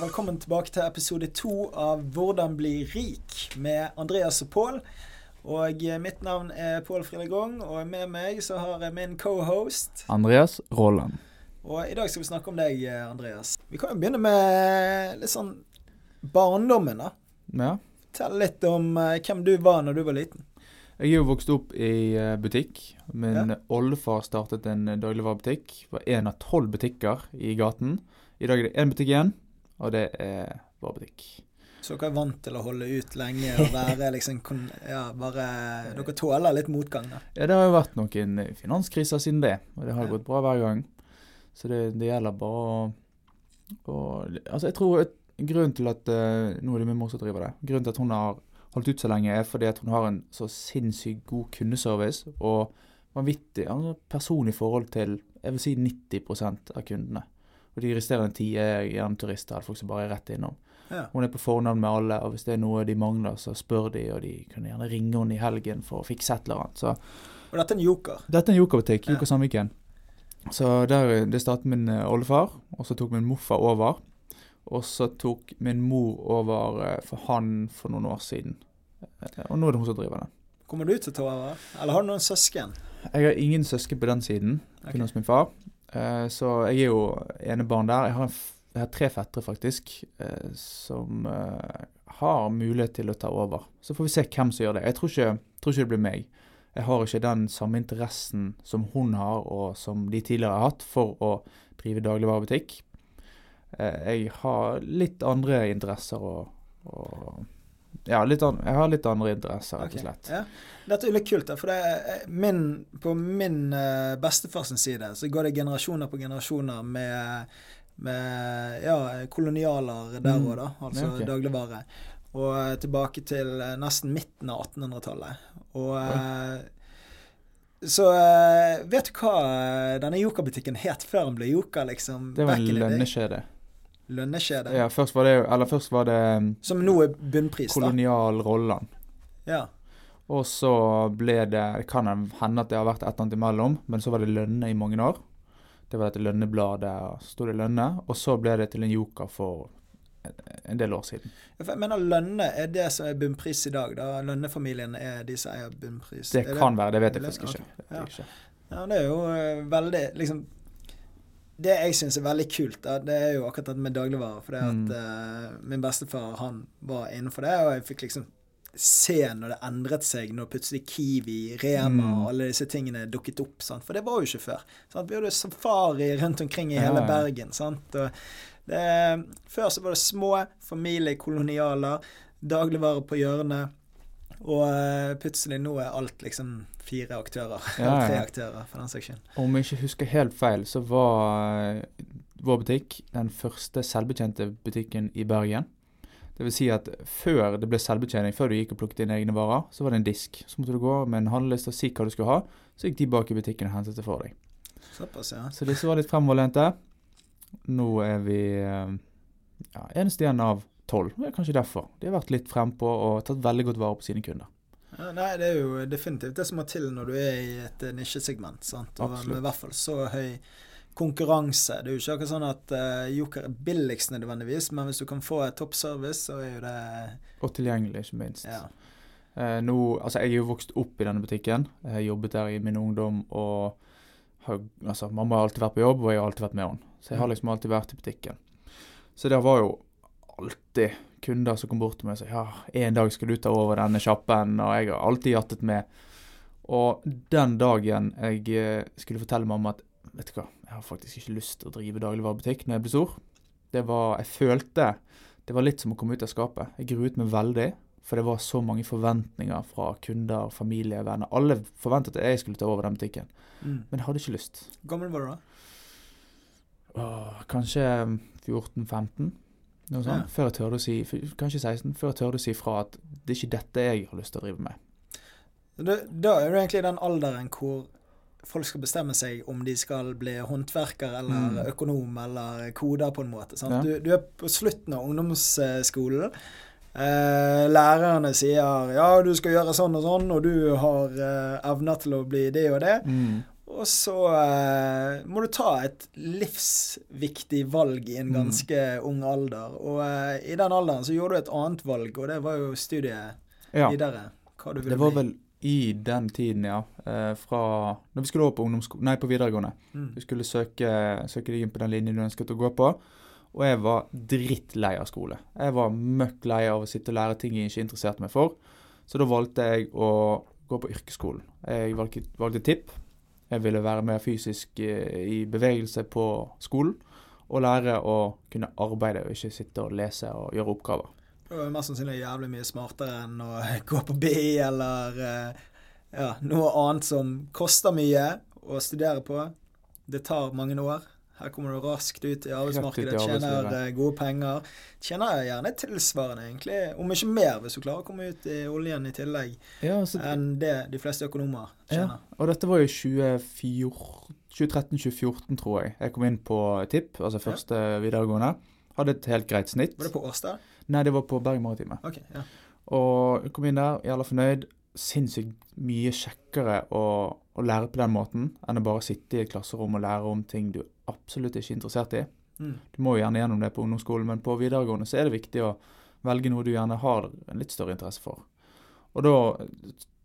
Velkommen tilbake til episode to av Hvordan bli rik med Andreas og Pål. Og eh, mitt navn er Pål Frilegong, og med meg så har jeg min cohost. Andreas Rolland. Og i dag skal vi snakke om deg, eh, Andreas. Vi kan jo begynne med litt sånn barndommen, da. Ja. Fortell litt om eh, hvem du var når du var liten. Jeg er jo vokst opp i eh, butikk. Min oldefar startet en eh, dagligvarebutikk. Var én av tolv butikker i gaten. I dag er det én butikk igjen, og det er vår butikk. Så dere er vant til å holde ut lenge og være liksom Ja, bare Dere tåler litt motgang, da. Ja, det har jo vært noen eh, finanskriser siden det, og det har Ja. gått bra hver gang. Så det, det gjelder bare å, å Altså, jeg tror et, grunnen til at Nå er det min mor som driver det. Grunnen til at hun har holdt ut så lenge, er fordi at hun har en så sinnssykt god kundeservice og vanvittig altså, personlig forhold til jeg vil si 90% av kundene. Og de resterende ti er gjerne turister eller folk som bare er rett innom. Ja. Hun er på fornavn med alle, og hvis det er noe de mangler, så spør de, og de kan gjerne ringe henne i helgen for å fikse et eller annet. Så Og dette er en joker. dette er en jokerbutikk, Ja. Joker Sandviken. Så der, det startet min eh, oldefar, og så tok min morfar over. Og så tok min mor over eh, for han for noen år siden. Og nå er det hun som driver den. Kommer du til å ta over? Eller har du noen søsken? Jeg har ingen søsken på den siden, kun okay. hos min far. Eh, Så jeg er jo enebarn der. Jeg har, jeg har tre fettere, faktisk, eh, som eh, har mulighet til å ta over. Så får vi se hvem som gjør det. Jeg tror ikke, tror ikke det blir meg. Jeg har ikke den samme interessen som hun har, og som de tidligere har hatt, for å drive dagligvarebutikk. Jeg har litt andre interesser og, og Ja, an, jeg har litt andre interesser, rett og slett. Ja. Dette er litt kult, da, for det er min, på min uh, bestefars side så går det generasjoner på generasjoner med, med ja, kolonialer der Mm. da. Altså okay. dagligvare. Og eh, tilbake til uh, nesten midten av 1800-tallet. Og eh, Så eh, vet du hva denne jokerbutikken het før den ble joker, liksom? Det var en lønnekjede. Lønnekjede. Ja, først var det Eller først var det um, Som nå er bunnpris, da. kolonial Rolland. Ja. Og så ble det Det kan hende at det har vært et eller annet imellom, men så var det Lønne i mange år. Det var dette Lønnebladet, og sto det Lønne. Og så ble det til en joker for en- del år siden. Jeg mener Lønne er det som er bunnpris i dag. da Lønnefamilien er de som eier bunnpris. Det det kan være, det vet jeg faktisk ikke. Okay. Ikke. Ja, det er jo eh, veldig liksom Det jeg syns er veldig kult, da, det er jo akkurat dette med dagligvarer. For det at Mm. uh, min bestefar han var innenfor det, og jeg fikk liksom se når det endret seg, når plutselig Kiwi, Rema Mm. og alle disse tingene dukket opp. Sant? For det var jo ikke før. Sant? Vi hadde safari rundt omkring i hele ja. Bergen. Sant? Det, før så var det små familiekolonialer, dagligvarer på hjørnet. Og eh, plutselig nå er alt liksom fire aktører. Ja, ja. tre aktører, for den saks skyld. Om jeg ikke husker helt feil, så var eh, vår butikk den første selvbetjente butikken i Bergen. Det vil si at før det ble selvbetjening, før du gikk og plukket dine egne varer, så var det en disk. Så måtte du gå med en handleliste og si hva du skulle ha, så gikk de bak i butikken og hentet det for deg. Såpass, ja. Så disse var litt fremoverlente. Nå er vi eh, ja, eneste igjen av tolv. Det er kanskje derfor. De har vært litt frempå og tatt veldig godt vare på sine kunder. ja. Nei, det er jo definitivt det som må til når du er i et eh, nisjesegment. sant? Og Absolutt. med i hvert fall så høy konkurranse. Det er jo ikke akkurat sånn at uh, Joker er billigst nødvendigvis, men hvis du kan få toppservice, topp service, så er jo det Og tilgjengelig, ikke minst. Ja. Uh, nå, altså Jeg er jo vokst opp i denne butikken. Jeg har jobbet der i min ungdom. og har, altså Mamma har alltid vært på jobb, og jeg har alltid vært med henne. Så jeg har liksom alltid vært i butikken. Så det var jo alltid kunder som kom bort til meg og sa ja, en dag skal du ta over denne sjappen, og jeg har alltid jattet med. Og den dagen jeg eh, skulle fortelle mamma at vet du hva, jeg har faktisk ikke lyst til å drive dagligvarebutikk når jeg blir stor, det var Jeg følte det var litt som å komme ut av skapet. Jeg gruet meg veldig. For det var så mange forventninger fra kunder, familie, venner. Alle forventet at jeg skulle ta over den butikken. Mm. Men jeg hadde ikke lyst. Hvor gammel var du da? Åh, kanskje 14-15. Noe sånt. Ja. Før jeg tørde å si Kanskje 16. Før jeg tørde å si fra at det er ikke dette jeg har lyst til å drive med. Da, da er du egentlig i den alderen hvor folk skal bestemme seg om de skal bli håndverker eller Mm. økonom eller koder, på en måte. Ja. Du, du er på slutten av ungdomsskolen. Eh, lærerne sier ja, du skal gjøre sånn og sånn, og du har eh, evner til å bli det og det. Mm. Og så uh, må du ta et livsviktig valg i en Mm. ganske ung alder. Og uh, i den alderen så gjorde du et annet valg, og det var jo studiet Ja. videre. Hva du ville Det var bli. vel i den tiden, ja. Uh, fra Når vi skulle over på ungdomssko... Nei, på videregående. Mm. Du skulle søke, søke deg inn på den linjen du ønsket å gå på. Og jeg var drittlei av skole. Jeg var møkk lei av å sitte og lære ting jeg ikke interesserte meg for. Så da valgte jeg å gå på yrkesskolen. Jeg valgte, valgte TIP. Jeg ville være mer fysisk eh, i bevegelse på skolen. Og lære å kunne arbeide og ikke sitte og lese og gjøre oppgaver. Det var mest sannsynlig jævlig mye smartere enn å gå på BI eller eh, ja, noe annet som koster mye å studere på. Det tar mange år. Her kommer du raskt ut i arbeidsmarkedet, tjener eh, gode penger. Tjener gjerne tilsvarende, egentlig, om ikke mer, hvis du klarer å komme ut i oljen i tillegg, Ja, så, enn det de fleste økonomer tjener. Og dette var jo 2013-2014, tror jeg. Jeg kom inn på TIP, altså første videregående. Hadde et helt greit snitt. Var det på Årstad? Nei, det var på Bergen Maritime. Okay, ja. Og jeg kom inn der, jævla fornøyd. Sinnssykt mye kjekkere å, å lære på den måten enn å bare sitte i et klasserom og lære om ting du absolutt ikke er interessert i. Mm. Du må jo gjerne gjennom det på ungdomsskolen, men på videregående så er det viktig å velge noe du gjerne har en litt større interesse for. Og da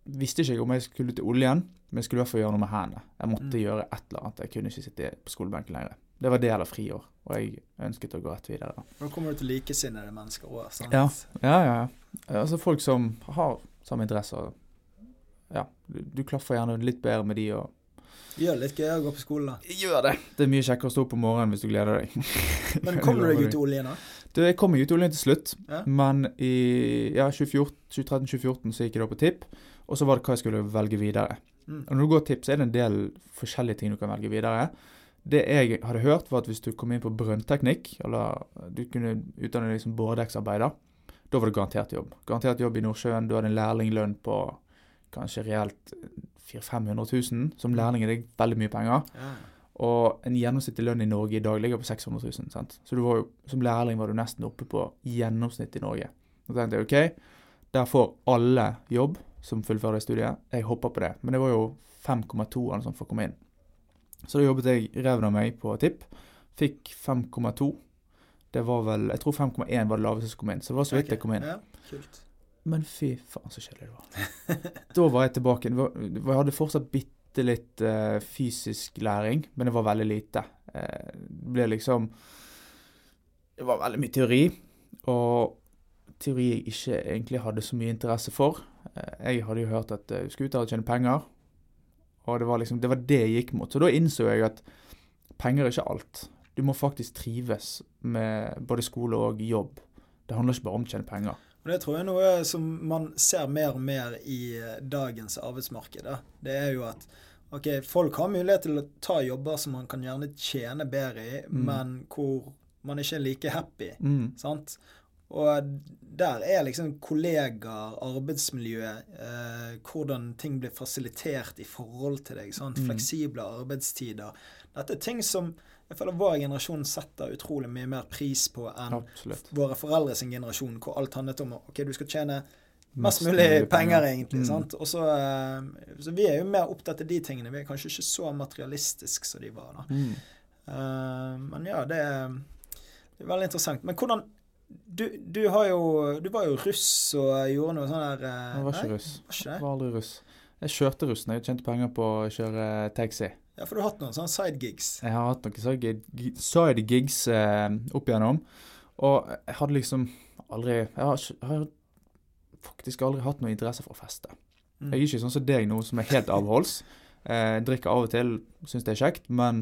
visste ikke jeg om jeg skulle til oljen, men jeg skulle i hvert fall gjøre noe med hendene. Jeg måtte Mm. gjøre et eller annet. Jeg kunne ikke sitte på skolebenken lenger. Det var del av friår, og jeg ønsket å gå rett videre. Da kommer du til likesinnede mennesker òg, sant? Ja. Ja, ja, ja. Altså folk som har samme interesser. Ja, du, du klaffer gjerne litt bedre med de og Gjør det litt gøy å gå på skole, da. Gjør det! Det er mye kjekkere å stå opp om morgenen hvis du gleder deg. Men kommer du deg ut i oljen, da? Du, jeg kom meg ut i oljen til slutt, Ja. men i ja, 2013-2014 så gikk jeg da på TIP, og så var det hva jeg skulle velge videre. Mm. Og når du går TIP, så er det en del forskjellige ting du kan velge videre. Det jeg hadde hørt, var at hvis du kom inn på brønnteknikk, eller du kunne utdanne deg som boredekksarbeider, da var det garantert jobb. Garantert jobb i Nordsjøen. Du hadde en lærlinglønn på kanskje reelt 400 000-500 000. Som lærling er det veldig mye penger. Ja. Og en gjennomsnittlig lønn i Norge i dag ligger på 600 000. Sant? Så du var jo, som lærling var du nesten oppe på gjennomsnitt i Norge. Da tenkte jeg OK, der får alle jobb som fullfører det studiet. Jeg hopper på det. Men det var jo 5,2 eller sånt for å komme inn. Så da jobbet jeg reven av meg på TIP. Fikk 5,2. Det var vel Jeg tror 5,1 var det laveste som kom inn. Så det var så vidt jeg kom inn. Ja, kult. Men fy faen, så kjedelig det var. da var jeg tilbake. Jeg hadde fortsatt bitte litt eh, fysisk læring, men det var veldig lite. Eh, det ble liksom Det var veldig mye teori, og teori jeg ikke egentlig hadde så mye interesse for. Eh, jeg hadde jo hørt at der og tjene penger, og det var liksom Det var det jeg gikk mot. Så da innså jeg at penger er ikke alt. Du må faktisk trives med både skole og jobb. Det handler ikke bare om å tjene penger. Og Det tror jeg er noe som man ser mer og mer i eh, dagens arbeidsmarked. Da. Det er jo at ok, folk har mulighet til å ta jobber som man kan gjerne tjene bedre i, Mm. men hvor man ikke er like happy. Mm. Sant? Og der er liksom kollegaer, arbeidsmiljø, eh, hvordan ting blir fasilitert i forhold til deg. Sant? Mm. Fleksible arbeidstider. Dette er ting som jeg føler vår generasjon setter utrolig mye mer pris på enn Absolutt. våre foreldres generasjon, hvor alt handlet om ok, du skal tjene mest mulig penger, egentlig. Mm. sant? Og så, eh, så vi er jo mer opptatt av de tingene. Vi er kanskje ikke så materialistiske som de var. da. Mm. Uh, men ja, det er, det er veldig interessant. Men hvordan du, du har jo Du var jo russ og gjorde noe sånn der uh, Jeg var nei, ikke russ. Var ikke Jeg var aldri russ. Jeg kjørte russen. Jeg tjente penger på å kjøre taxi. Ja, for du har hatt noen sånne side gigs. Jeg har hatt noen side- side gigs eh, opp igjennom. Og jeg hadde liksom aldri Jeg har, jeg har faktisk aldri hatt noe interesse for å feste. Mm. Jeg er ikke sånn som deg nå, som er helt avholds. Eh, drikker av og til, syns det er kjekt, men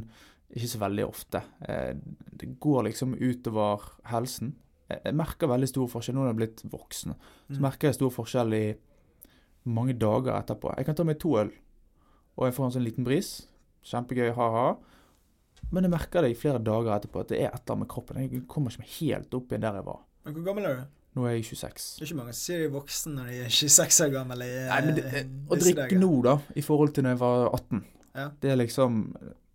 ikke så veldig ofte. Eh, det går liksom utover helsen. Jeg, jeg merker veldig stor forskjell nå når jeg er blitt voksen. Så Mm. merker jeg stor forskjell i mange dager etterpå. Jeg kan ta meg to øl, og jeg får en sånn liten bris. Kjempegøy, ha-ha. Men jeg merker det i flere dager etterpå at det er et eller annet med kroppen. Jeg kommer ikke meg helt opp igjen der jeg var. Men hvor gammel er du? Nå er jeg 26. Det er ikke mange som sier de er voksne når de er 26 år gamle. i, Nei, men det, eh, Å drikke nå, da, i forhold til når jeg var 18 Ja. Det er liksom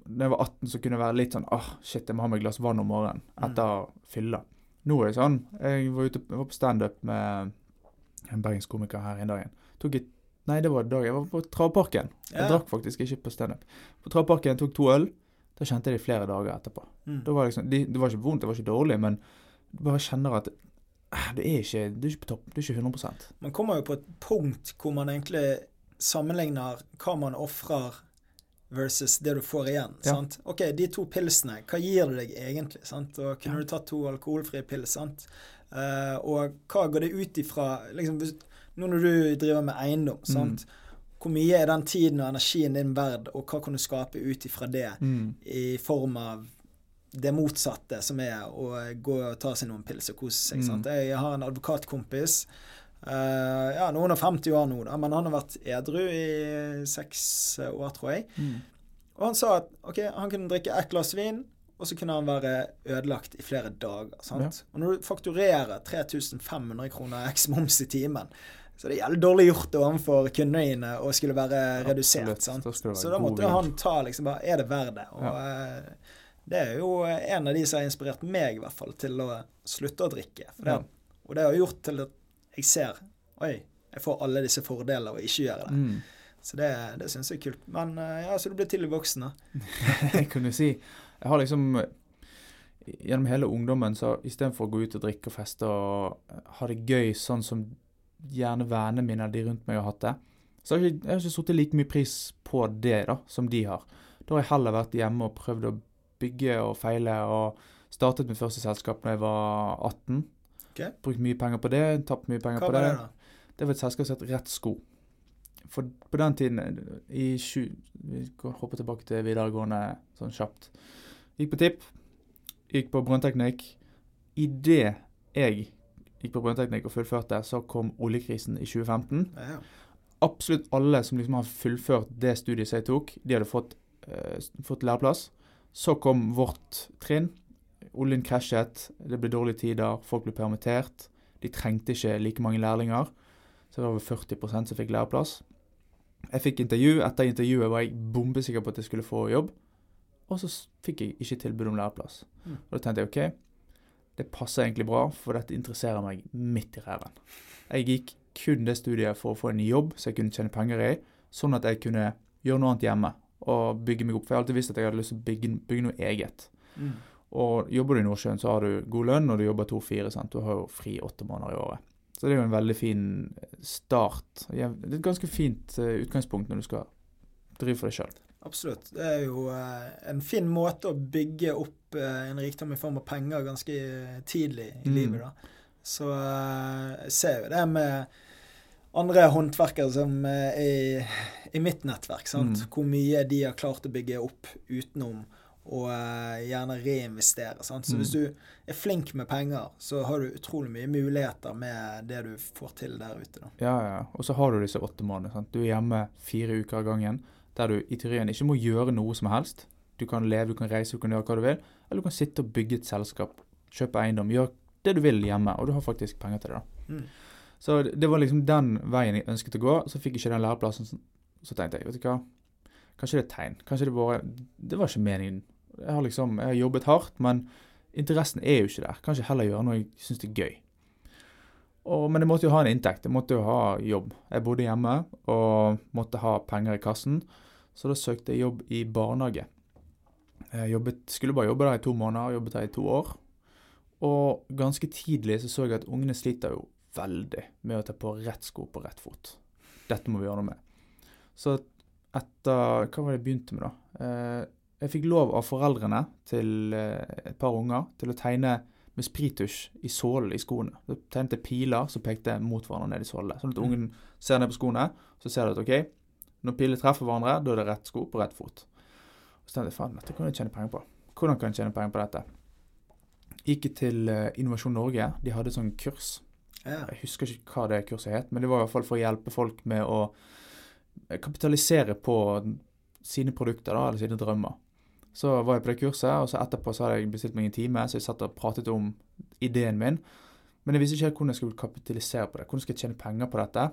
Når jeg var 18, så kunne det være litt sånn Åh, shit, jeg må ha meg et glass vann om morgenen Mm. etter fylla. Nå er det sånn Jeg var, ute, jeg var på standup med en bergensk komiker her en dag. Tok et Nei, det var da jeg var på travparken. Jeg Ja. drakk faktisk ikke på standup. På travparken tok to øl. Da kjente jeg det i flere dager etterpå. Mm. Da var det, liksom, det, det var ikke vondt, det var ikke dårlig, men du bare kjenner at eh, det er ikke, du er ikke på topp. Du er ikke 100% Man kommer jo på et punkt hvor man egentlig sammenligner hva man ofrer versus det du får igjen. Ja. sant? Ok, de to pilsene, hva gir det deg egentlig? sant? Og kunne Ja. du tatt to alkoholfrie pils? sant? Uh, og hva går det ut ifra liksom, Nå når du driver med eiendom, Mm. hvor mye er den tiden og energien din verd, og hva kan du skape ut ifra det Mm. i form av det motsatte, som er å gå og ta seg noen pils og kose seg. Mm. Sant? Jeg har en advokatkompis. Uh, ja, Noen og 50 år nå, da, men han har vært edru i seks år, tror jeg. Mm. Og han sa at ok, han kunne drikke ett glass vin, og så kunne han være ødelagt i flere dager. sant? Og når du fakturerer 3500 kroner eks moms i timen, så er det jævlig dårlig gjort overfor kundene dine å skulle være redusert. Sant? Så da måtte han ta liksom bare Er det verdt det? Og ja. det er jo en av de som har inspirert meg, i hvert fall, til å slutte å drikke. Det, Ja. Og det har gjort til at jeg ser Oi, jeg får alle disse fordeler av å ikke gjøre det. Mm. Så det, det syns jeg er kult. Men eh, ja, så du blir tidlig voksen, da. jeg kunne si Jeg har liksom Gjennom hele ungdommen så istedenfor å gå ut og drikke og feste og ha det gøy sånn som gjerne vennene mine eller de rundt meg har hatt det, så har jeg ikke, jeg har ikke satt like mye pris på det da, som de har. Da har jeg heller vært hjemme og prøvd å bygge og feile og startet mitt første selskap da jeg var 18. Okay. Brukt mye penger på det, tapt mye penger Hva på var det. det, da? Det var et selskap som het Rett Sko. For på den tiden, i sju, vi kan hoppe tilbake til videregående sånn kjapt. Gikk på TIP, gikk på brønnteknikk. Idet jeg gikk på brønnteknikk og fullførte, så kom oljekrisen i 2015. Ja. Absolutt alle som liksom har fullført det studiet som jeg tok, de hadde fått, eh, fått læreplass. Så kom vårt trinn. Oljen krasjet, det ble dårlige tider, folk ble permittert. De trengte ikke like mange lærlinger. Så det var over 40% som fikk læreplass. Jeg fikk intervju. Etter intervjuet var jeg bombesikker på at jeg skulle få jobb. Og så fikk jeg ikke tilbud om læreplass. Mm. Og da tenkte jeg OK, det passer egentlig bra, for dette interesserer meg midt i ræven. Jeg gikk kun det studiet for å få en ny jobb som jeg kunne tjene penger i, sånn at jeg kunne gjøre noe annet hjemme og bygge meg opp. For jeg har alltid visst at jeg hadde lyst til å bygge, bygge noe eget. Mm. Og jobber du i Nordsjøen, så har du god lønn, og du jobber to-fire. sant? Du har jo fri åtte måneder i året. Så det er jo en veldig fin start. Det er et ganske fint eh, utgangspunkt når du skal drive for deg sjøl. Absolutt. Det er jo eh, en fin måte å bygge opp eh, en rikdom i form av penger ganske eh, tidlig i Mm. livet, da. Så jeg ser jo det med andre håndverkere som er i, i mitt nettverk, sant. Mm. Hvor mye de har klart å bygge opp utenom å gjerne reinvestere. Sant? Så Mm. hvis du er flink med penger, så har du utrolig mye muligheter med det du får til der ute. Da. Ja, ja. Og så har du disse åtte månedene. sant? Du er hjemme fire uker av gangen, der du i teorien ikke må gjøre noe som helst. Du kan leve, du kan reise, du kan gjøre hva du vil. Eller du kan sitte og bygge et selskap, kjøpe eiendom, gjøre det du vil hjemme, og du har faktisk penger til det. da. Mm. Så det var liksom den veien jeg ønsket å gå. Så fikk jeg ikke den læreplassen. Så- tenkte jeg, vet du hva, kanskje det er et tegn. Kanskje det bare Det var ikke meningen. Jeg har liksom, jeg har jobbet hardt, men interessen er jo ikke der. Kanskje heller gjøre noe jeg syns er gøy. Og, men jeg måtte jo ha en inntekt. Jeg måtte jo ha jobb. Jeg bodde hjemme og måtte ha penger i kassen, så da søkte jeg jobb i barnehage. Jeg jobbet, skulle bare jobbe der i to måneder, jobbet der i to år. Og ganske tidlig så så jeg at ungene sliter jo veldig med å ta på rett sko på rett fot. Dette må vi gjøre noe med. Så etter Hva var det jeg begynte med, da? Eh, jeg fikk lov av foreldrene til eh, et par unger til å tegne med sprittusj i sålen i skoene. Da tegnet jeg piler som pekte mot hverandre ned i sålene. Sånn at Mm. ungen ser ned på skoene, så ser de at OK, når piler treffer hverandre, da er det rett sko på rett fot. Og Så tenkte jeg faen, dette kan jeg tjene penger på. Hvordan kan jeg tjene penger på dette? Gikk til eh, Innovasjon Norge. De hadde sånn kurs. Jeg husker ikke hva det kurset het, men det var i hvert fall for å hjelpe folk med å eh, kapitalisere på sine produkter da, eller sine drømmer. Så var jeg på det kurset, og så etterpå så hadde jeg bestilt meg en time, så jeg satt og pratet om ideen min. Men jeg visste ikke helt hvordan jeg skulle kapitalisere på det. Hvordan skal jeg tjene penger på dette,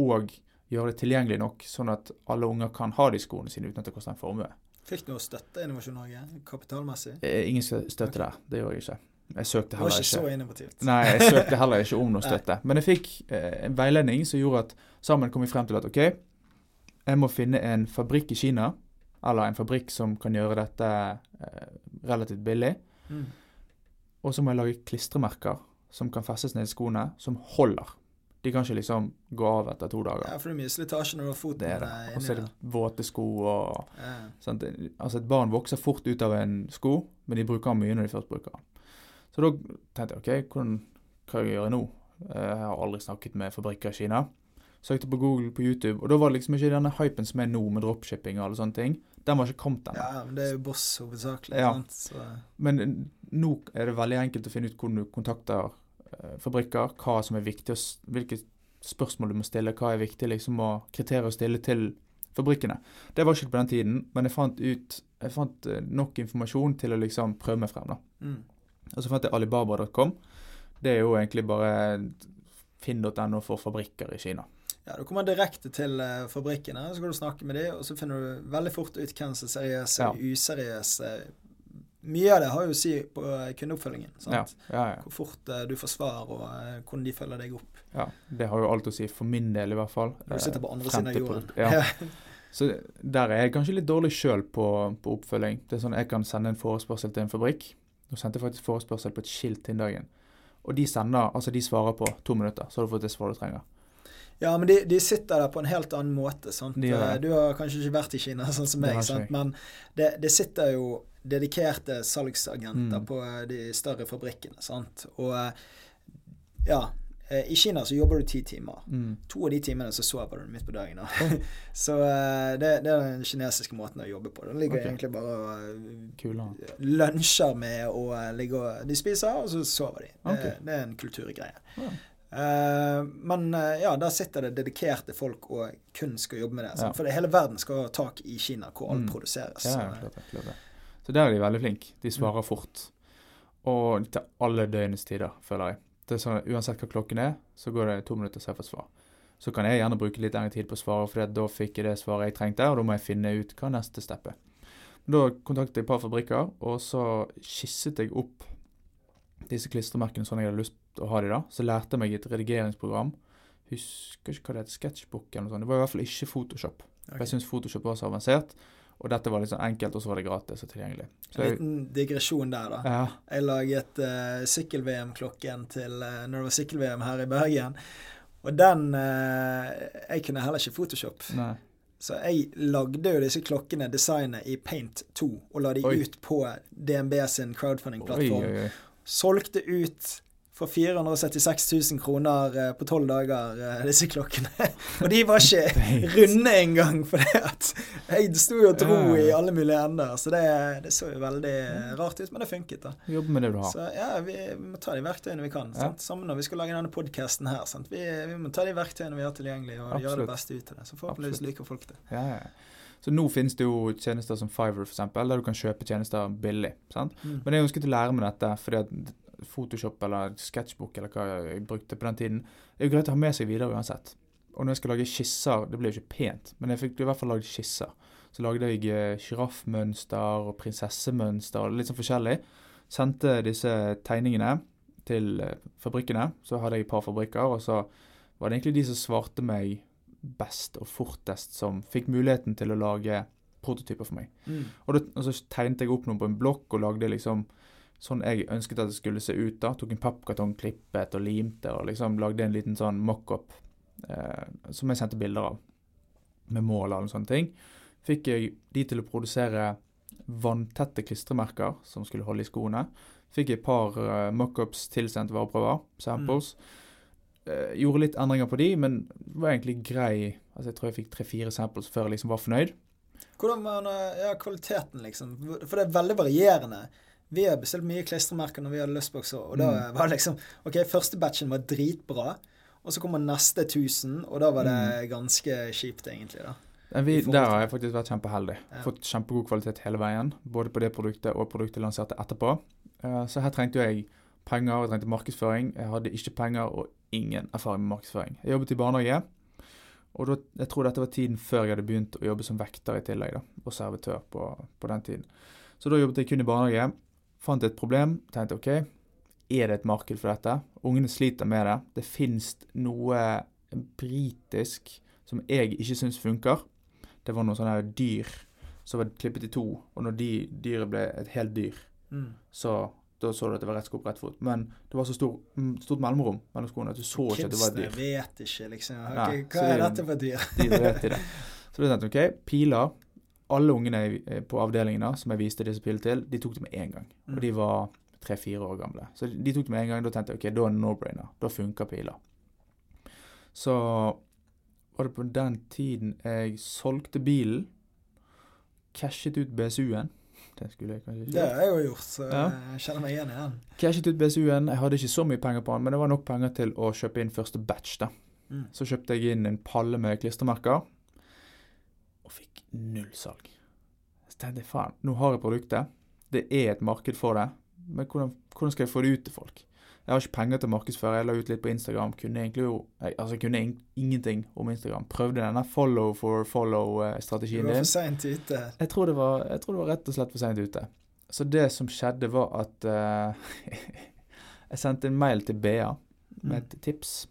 og gjøre det tilgjengelig nok, sånn at alle unger kan ha de skoene sine uten at det koster en formue. Fikk du noe støtte Innovasjon Norge? Kapitalmessig? Eh, Ingen støtte der, det gjør jeg ikke. jeg søkte Det var heller ikke så ikke innovativt. Nei, jeg søkte heller ikke om noe støtte. Men jeg fikk eh, en veiledning som gjorde at sammen kom vi frem til at OK, jeg må finne en fabrikk i Kina, eller en fabrikk som kan gjøre dette eh, relativt billig. Mm. Og så må jeg lage klistremerker som kan festes ned i skoene, som holder. De kan ikke liksom gå av etter to dager. Ja, for det er mye slitasje når du har foten Det er det. Og så er det våte sko og Ja. sant? Altså Et barn vokser fort ut av en sko, men de bruker den mye når de først bruker den. Så da tenkte jeg OK, hvordan, hva kan jeg gjøre nå? Eh, Jeg har aldri snakket med fabrikker i Kina. Søkte på Google på YouTube, og da var det liksom ikke denne hypen som er nå med dropshipping og alle sånne ting. Den var ikke kommet ennå. ja, men det er jo Boss hovedsakelig. Ja. Sant? Så, Men nå er det veldig enkelt å finne ut hvordan du kontakter fabrikker, hva som er viktig, hvilke spørsmål du må stille, hva er viktig liksom, og kriterier å stille til fabrikkene. Det var ikke på den tiden, men jeg fant ut jeg fant eh, nok informasjon til å liksom prøve meg frem. da. mm. Og så fant jeg alibaba.com. Det er jo egentlig bare finn.no for fabrikker i Kina. Ja, Du kommer direkte til eh, fabrikkene, så kan du snakke med dem, og så finner du veldig fort ut hvem som er seriøse Ja. useriøse. Mye av det har jo å si på eh, kundeoppfølgingen. Sant? ja, ja. Hvor fort uh, du får svar, og uh, hvordan de følger deg opp. ja. Det har jo alt å si, for min del i hvert fall. Du sitter på andre siden av jorden. Ja. Så der er jeg kanskje litt dårlig sjøl på, på oppfølging. Det er sånn Jeg kan sende en forespørsel til en fabrikk. Nå sendte jeg faktisk forespørsel på et skilt den dagen. Og de sender, altså de svarer på to minutter, så har du fått det svaret du trenger. Ja, men de, de sitter der på en helt annen måte. Eh, Du har kanskje ikke vært i Kina, sånn som meg, sant? men det, det sitter jo dedikerte salgsagenter Mm. på eh, de større fabrikkene. sant? Og eh, ja, eh, i Kina så jobber du ti timer. Mm. To av de timene så sover du midt på dagen. da. så det, det er den kinesiske måten å jobbe på. Den ligger okay. egentlig bare og lunsjer med å ligger ligge og De spiser, og så sover de. Det, Ok. det er en kulturgreie. Ja. Eh, men eh, ja, der sitter det dedikerte folk og kun skal jobbe med det. Ja. For det, hele verden skal ha tak i Kina, hvor alt Mm. produseres. Ja, så, klart det, klart det. Så der er de veldig flinke. De svarer fort. Og til alle døgnets tider, føler jeg. Det sånn, Uansett hva klokken er, så går det to minutter så jeg får svar. Så kan jeg gjerne bruke litt lengre tid på å svare, for da fikk jeg det svaret jeg trengte, og da må jeg finne ut hva neste step er. Da kontaktet jeg et par fabrikker, og så skisset jeg opp disse klistremerkene sånn jeg hadde lyst å ha de da. Så lærte jeg meg et redigeringsprogram. Husker ikke hva det heter, Sketchbook eller noe sånt. Det var i hvert fall ikke Photoshop. Okay. Jeg syns Photoshop var så avansert, og dette var sånn enkelt, og så var det gratis og tilgjengelig. Så En liten digresjon der, da. ja, Jeg laget uh, sykkel-VM-klokken til uh, når det var sykkel-VM her i Bergen. Og den uh, Jeg kunne heller ikke Photoshop. nei. Så jeg lagde jo disse klokkene, designet, i Paint 2, og la de Oi. ut på DNB sin crowdfunding-plattform. Solgte ut for 476 000 kroner eh, på tolv dager, eh, disse klokkene. og de var ikke runde engang, for det at jeg sto jo og dro i alle mulige ender. Så det, det så jo veldig rart ut, men det funket, da. Jobb med det du har. Så ja, vi, må ta de verktøyene vi kan. Ja. Sant? Sammen når vi skal lage denne podkasten her. Sant? Vi, vi må ta de verktøyene vi har tilgjengelig, og gjøre det beste ut av det. Så forhåpentligvis Absolutt. liker folk det. Ja, ja. Så nå finnes det jo tjenester som Fiverr, for eksempel, der du kan kjøpe tjenester billig. sant? Mm. Men jeg ønsket å lære meg dette, fordi at Photoshop eller Sketchbook eller hva jeg brukte på den tiden, det er jo greit å ha med seg videre uansett. Og når jeg skal lage skisser, det ble jo ikke pent, men jeg fikk i hvert fall lagd skisser. Så lagde jeg eh, sjiraffmønster og prinsessemønster, litt sånn forskjellig. Sendte disse tegningene til eh, fabrikkene. Så hadde jeg et par fabrikker, og så var det egentlig de som svarte meg best og fortest, som fikk muligheten til å lage prototyper for meg. Mm. Og, det, og så tegnet jeg opp noe på en blokk og lagde liksom sånn jeg ønsket at det skulle se ut. da, Tok en pappkartong, klippet og limte og liksom lagde en liten sånn mockup eh, som jeg sendte bilder av. Med mål og sånne ting. Fikk jeg de til å produsere vanntette klistremerker som skulle holde i skoene. Fikk jeg et par uh, mockups tilsendt vareprøver, samples. Eh, gjorde litt endringer på de, men var egentlig grei. Altså Jeg tror jeg fikk tre-fire samples før jeg liksom var fornøyd. Hvordan var eh, ja, kvaliteten, liksom? For det er veldig varierende. Vi har bestilt mye klistremerker når vi hadde lystbokser, og da Mm. var det liksom OK, første batchen var dritbra, og så kommer neste 1000, og da var det ganske kjipt, egentlig, da. Vi, der har jeg faktisk vært kjempeheldig. Ja. Fått kjempegod kvalitet hele veien. Både på det produktet og produktet lanserte etterpå. Eh, Så her trengte jo jeg penger, jeg trengte markedsføring. Jeg hadde ikke penger og ingen erfaring med markedsføring. Jeg jobbet i barnehage, og da, jeg tror dette var tiden før jeg hadde begynt å jobbe som vekter i tillegg, da, og servitør på, på den tiden. Så da jobbet jeg kun i barnehage. Fant et problem, tenkte OK, er det et marked for dette. Ungene sliter med det. Det fins noe britisk som jeg ikke syns funker. Det var noen sånne dyr som var klippet i to, og når de dyret ble et helt dyr, Mm. så da så du at det var rett sko på rett fot. Men det var så stor, mm, stort mellomrom mellom skoene at du så ikke at det var et dyr. dyr. vet ikke, liksom. Okay, hva er det- dette for dyr? De vet i det. Så du tenkte OK, piler. Alle ungene på avdelingen da, som jeg viste disse pilene til, de tok det med en gang. Mm. Og de var tre-fire år gamle. Så de tok det med en gang. Da tenkte jeg OK, da er det no-brainer. Da funker piler. Så var det på den tiden jeg solgte bilen, cashet ut BSU-en. Det skulle jeg kanskje ikke Det har jeg jo gjort, så Ja. jeg kjenner meg igjen i den. Cashet ut BSU-en. Jeg hadde ikke så mye penger på den, men det var nok penger til å kjøpe inn første batch. da. Mm. Så kjøpte jeg inn en palle med klistremerker, null salg. Så tenkte jeg faen, nå har jeg produktet. Det er et marked for det, men hvordan, hvordan skal jeg få det ut til folk? Jeg har ikke penger til å markedsføre. Jeg la ut litt på Instagram. Kunne egentlig jo Altså, kunne in ingenting om Instagram. Prøvde denne follow for follow-strategien var for seint ute. Jeg tror, det var, jeg tror det var rett og slett for seint ute. Så det som skjedde, var at uh, Jeg sendte en mail til Bea med et tips.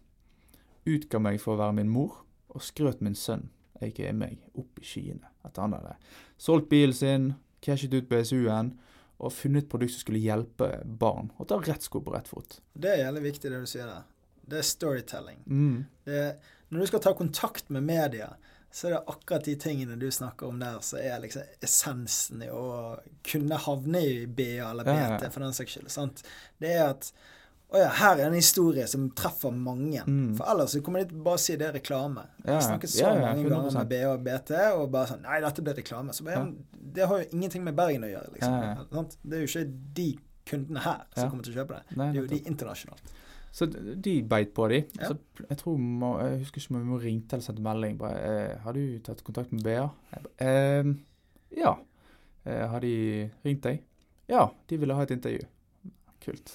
Utga meg for å være min mor, og skrøt min sønn, aka meg, opp i skyene. At han hadde solgt bilen sin, cashet ut BSU-en og funnet et produkt som skulle hjelpe barn. Og ta rett sko på rett fot. Det er jævlig viktig, det du sier der. Det er storytelling. Mm. Det, når du skal ta kontakt med media, så er det akkurat de tingene du snakker om der, som er liksom essensen i å kunne havne i BA eller BT, ja, ja. for den saks skyld. Sant? Det er at å ja, her er en historie som treffer mange. Mm. For ellers så kommer de til å bare si det er reklame. Ja, Jeg snakket så ja, ja, mange ganger med BA og BT, og bare sånn Nei, dette blir reklame. Så bare. Det har jo ingenting med Bergen å gjøre, liksom. Det er jo ikke de kundene her som kommer til å kjøpe det. Nei, Det er jo de internasjonalt. Så de beit på de. Så jeg tror må, Jeg husker ikke om vi ringte eller sendte melding. Bare, eh, 'Har du tatt kontakt med BA?' Jeg ba, eh, ja. Eh, 'Har de ringt deg?' Ja, de ville ha et intervju. Kult.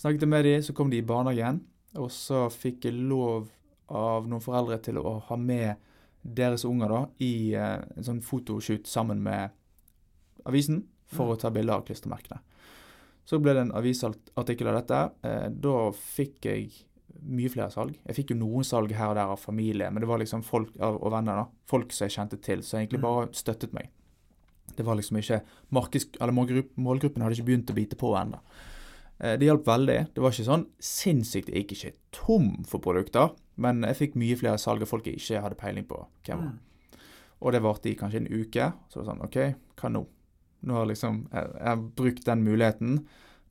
Snakket med de, så kom de i barnehagen. Og så fikk jeg lov av noen foreldre til å ha med deres unger da, i eh, en sånn fotoshoot sammen med avisen for å ta bilder av klistremerkene. Så ble det en avisartikkel av dette. Eh, da fikk jeg mye flere salg. Jeg fikk jo noen salg her og der av familie, men det var liksom folk av- og venner. da. Folk som jeg kjente til, som egentlig Mm. bare støttet meg. Det var liksom ikke markeds... Eller målgrupp, målgruppen hadde ikke begynt å bite på ennå. Eh, det hjalp veldig. Det var ikke sånn sinnssykt Jeg gikk ikke tom for produkter, men jeg fikk mye flere salg av folk jeg ikke hadde peiling på hvem var. Og det varte i kanskje en uke. Så det var sånn OK, hva nå? Nå har liksom jeg, jeg har brukt den muligheten.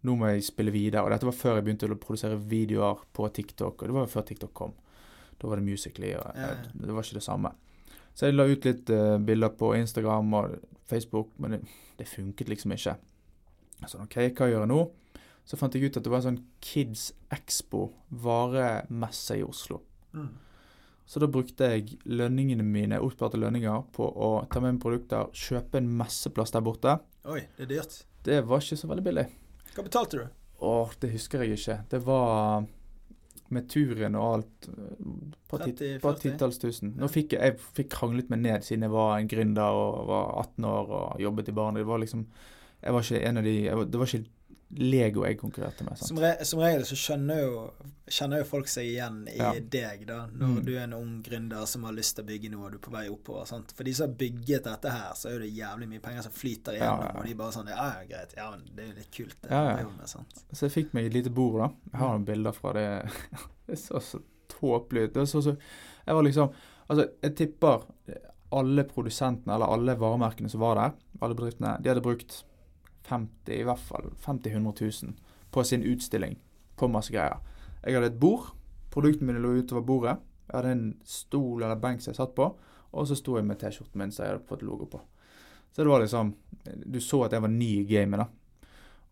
Nå må jeg spille videre. Og dette var før jeg begynte å produsere videoer på TikTok. Og det var før TikTok kom. Da var det Musically, og eh, det var ikke det samme. Så jeg la ut litt uh, bilder på Instagram og Facebook, men det, det funket liksom ikke. sånn, OK, hva gjør jeg nå? Så fant jeg ut at det var en sånn Kids Expo varemesse i Oslo. Mm. Så da brukte jeg lønningene mine, oppsparte lønninger på å ta med meg produkter, kjøpe en messeplass der borte. Oi, det er dyrt. Det var ikke så veldig billig. Hva betalte du? Åh, det husker jeg ikke. Det var med turen og alt eh, på, tit 30, på 40? titalls tusen. Nå fikk jeg, jeg fikk kranglet meg ned siden jeg var en gründer og var 18 år og jobbet i barnet Det var liksom Jeg var ikke en av de var, Det var ikke Lego jeg konkurrerte med. Som, re som regel så skjønner jo, kjenner jo folk seg igjen i Ja. deg, da. Når Mm. du er en ung gründer som har lyst til å bygge noe, og du er på vei oppover. Sant? For de som har bygget dette her, så er det jævlig mye penger som flyter igjennom, ja, ja. og de bare sånn Ja, ja, greit. Ja, men det er jo litt kult, det. Ja, ja. med, sant? Så jeg fikk meg et lite bord, da. Jeg har noen bilder fra det. Det så så tåpelig ut. Det så så Jeg var liksom Altså, jeg tipper alle produsentene, eller alle varemerkene som var der, alle bedriftene, de hadde brukt 50, i hvert fall 50 000-100 000 på sin utstilling på masse greier. Jeg hadde et bord. Produktene mine lå utover bordet. Jeg hadde en stol eller benk som jeg satt på, og så sto jeg med T-skjorten min som jeg hadde fått logo på. Så det var liksom Du så at jeg var ny i gamet, da.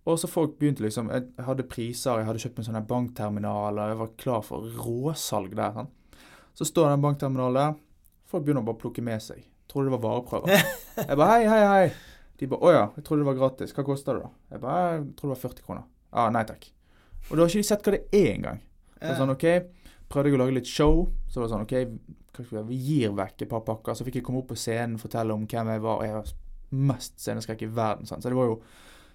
Og så folk begynte liksom Jeg hadde priser, jeg hadde kjøpt en sånn her bankterminal, og jeg var klar for råsalg der. Sånn. Så står den bankterminalen der. Folk begynner bare å plukke med seg. Trodde det var vareprøver. Jeg bare hei, hei, hei. De bare å ja, jeg trodde det var gratis. Hva koster det da? Jeg bare jeg tror det var 40 kroner. Ja, nei takk. Og da har ikke de sett hva det er engang. Så sånn, ok, Prøvde jeg å lage litt show. Så var det sånn OK, vi gir vekk et par pakker. Så fikk jeg komme opp på scenen fortelle om hvem jeg var. Og jeg var mest sceneskrekk i verden. Sant? Så det var jo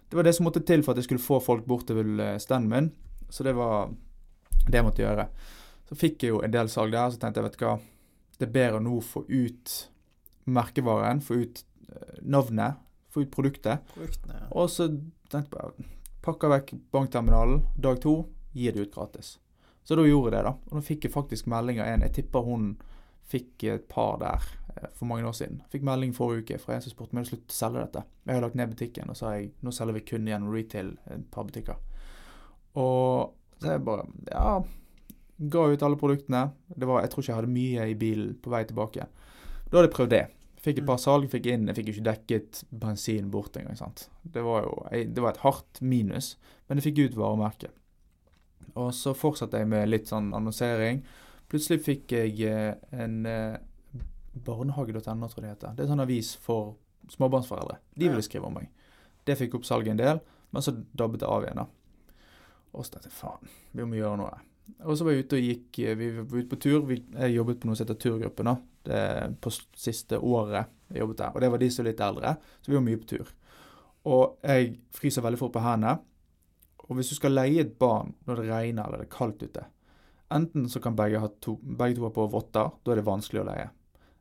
det var det som måtte til for at jeg skulle få folk bort til eh, standen min. Så det var det jeg måtte gjøre. Så fikk jeg jo en del salg der, så tenkte jeg vet du hva, det er bedre å nå få ut merkevaren, få ut eh, navnet, få ut produktet. Produktene, ja. Og så tenkte jeg pakker vekk bankterminalen. Dag to gir det ut gratis. Så da gjorde jeg det, da. Og nå fikk jeg faktisk melding av en. Jeg tipper hun fikk et par der eh, for mange år siden. Fikk melding forrige uke fra en som spurte om jeg hadde sluttet å selge dette. Jeg har lagt ned butikken, og så sa jeg nå selger vi kun gjennom retail et par butikker. Og så jeg bare ja, ga ut alle produktene. Det var, jeg tror ikke jeg hadde mye i bilen på vei tilbake. Da hadde jeg prøvd det. Fikk et par salg, fikk inn, jeg fikk jo ikke dekket bensin bort engang. sant? Det var jo det var et hardt minus, men jeg fikk ut varemerket. Og så fortsatte jeg med litt sånn annonsering. Plutselig fikk jeg eh, en eh, barnehage.no, tror jeg det heter. Det er en sånn avis for småbarnsforeldre. De ville skrive om meg. Det fikk opp salget en del, men så dabbet det av igjen. da. Og så tenkte jeg faen, vi må gjøre noe. Og så var jeg ute og gikk eh, Vi var ute på tur. Vi, jeg jobbet på noe som heter Turgruppen. da. Er på siste året jeg jobbet der. Og det var de som er litt eldre, så vi var mye på tur. Og jeg fryser veldig fort på hendene. Og hvis du skal leie et barn når det regner eller det er kaldt ute Enten så kan begge, to, begge to ha på votter, da er det vanskelig å leie.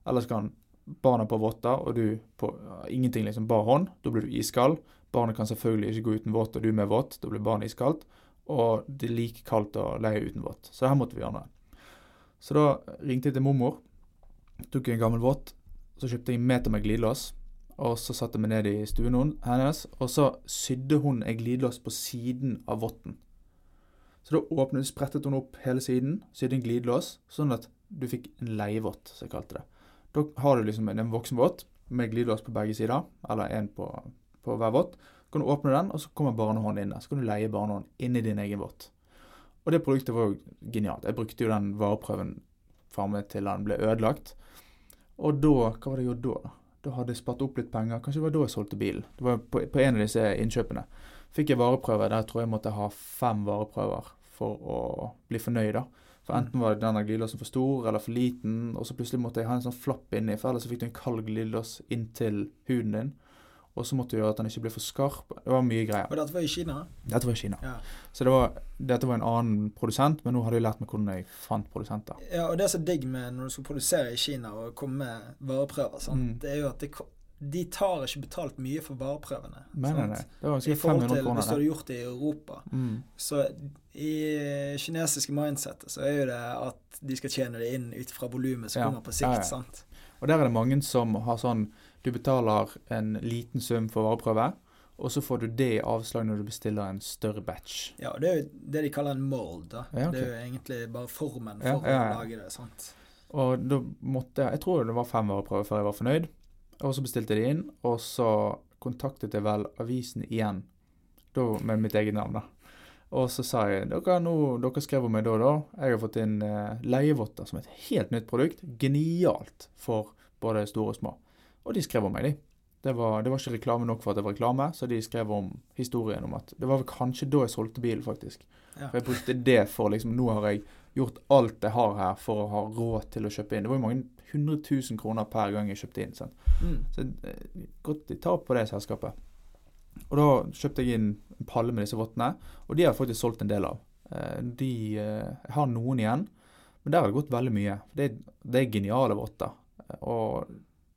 Eller så kan barna på votter og du på ingenting, liksom bar hånd. Da blir du iskald. Barnet kan selvfølgelig ikke gå uten vått, og du med vått. Da blir barnet iskaldt. Og det er like kaldt å leie uten vått. Så det her måtte vi gjøre noe. Så da ringte jeg til mormor. Tok jeg en gammel vått. Så kjøpte jeg en meter med glidelås. Og så satte jeg meg ned i stuen hennes, og så sydde hun en glidelås på siden av votten. Så da åpnet, sprettet hun opp hele siden, sydde en glidelås, sånn at du fikk en leievott, som jeg kalte det. Da har du liksom en, en voksenvått med glidelås på begge sider, eller en på, på hver vått. Så kan du åpne den, og så kommer barnehånd inn der. Så kan du leie barnehånd inni din egen vått. Og det produktet var jo genialt. Jeg brukte jo den vareprøven fra meg til den ble ødelagt. Og da Hva var det jeg gjorde da? da? Hadde jeg spart opp litt penger. Kanskje det var da jeg solgte bilen. Det var på, på en av disse innkjøpene. Fikk jeg vareprøve. Der tror jeg måtte ha fem vareprøver for å bli fornøyd. da. For enten var denne glidelåsen for stor eller for liten, og så plutselig måtte jeg ha en sånn flapp inni, for ellers så fikk du en kald glidelås inntil huden din. Og så måtte du gjøre at den ikke ble for skarp. Det var mye greier. Og dette var i Kina? Dette var i Kina. Ja. Så det var, dette var en annen produsent, men nå hadde jeg lært meg hvordan jeg fant produsenter. ja, og det er så digg med når du skal produsere i Kina og komme med vareprøver? Mm. det er jo at det, de tar ikke betalt mye for vareprøvene. Nei, nei, nei. Det var I forhold 500 til hvis du hadde gjort det i Europa. Mm. Så i kinesiske mindsetet så er jo det at de skal tjene det inn ut fra volumet som Ja. kommer på sikt. Ja. sant? Og der er det mange som har sånn Du betaler en liten sum for vareprøve, og så får du det i avslag når du bestiller en større batch. Ja, det er jo det de kaller en mold. da. Ja, okay. Det er jo egentlig bare formen Ja, for ja, å lage det. sant? Og da måtte jeg Jeg tror det var fem vareprøver før jeg var fornøyd. Og så bestilte jeg det inn, og så kontaktet jeg vel avisen igjen. Da med mitt eget navn, da. Og så sa jeg dere, nå, dere skrev om meg da og da. Jeg har fått inn eh, leievotter som et helt nytt produkt. Genialt for både store og små. Og de skrev om meg, de. Det var, det var ikke reklame nok for at det var reklame, så de skrev om historien om at Det var vel kanskje da jeg solgte bilen, faktisk. Ja. For jeg brukte det for liksom Nå har jeg gjort alt jeg har her for å ha råd til å kjøpe inn. Det var jo mange hundre tusen kroner per gang jeg kjøpte inn. Sant? Mm. Så jeg godt de tar på det selskapet. Og da kjøpte jeg inn en palle med disse vottene, og de har jeg faktisk solgt en del av. Eh, De, eh, jeg har noen igjen, men der har det gått veldig mye. Det, det er geniale votter. Eh, Og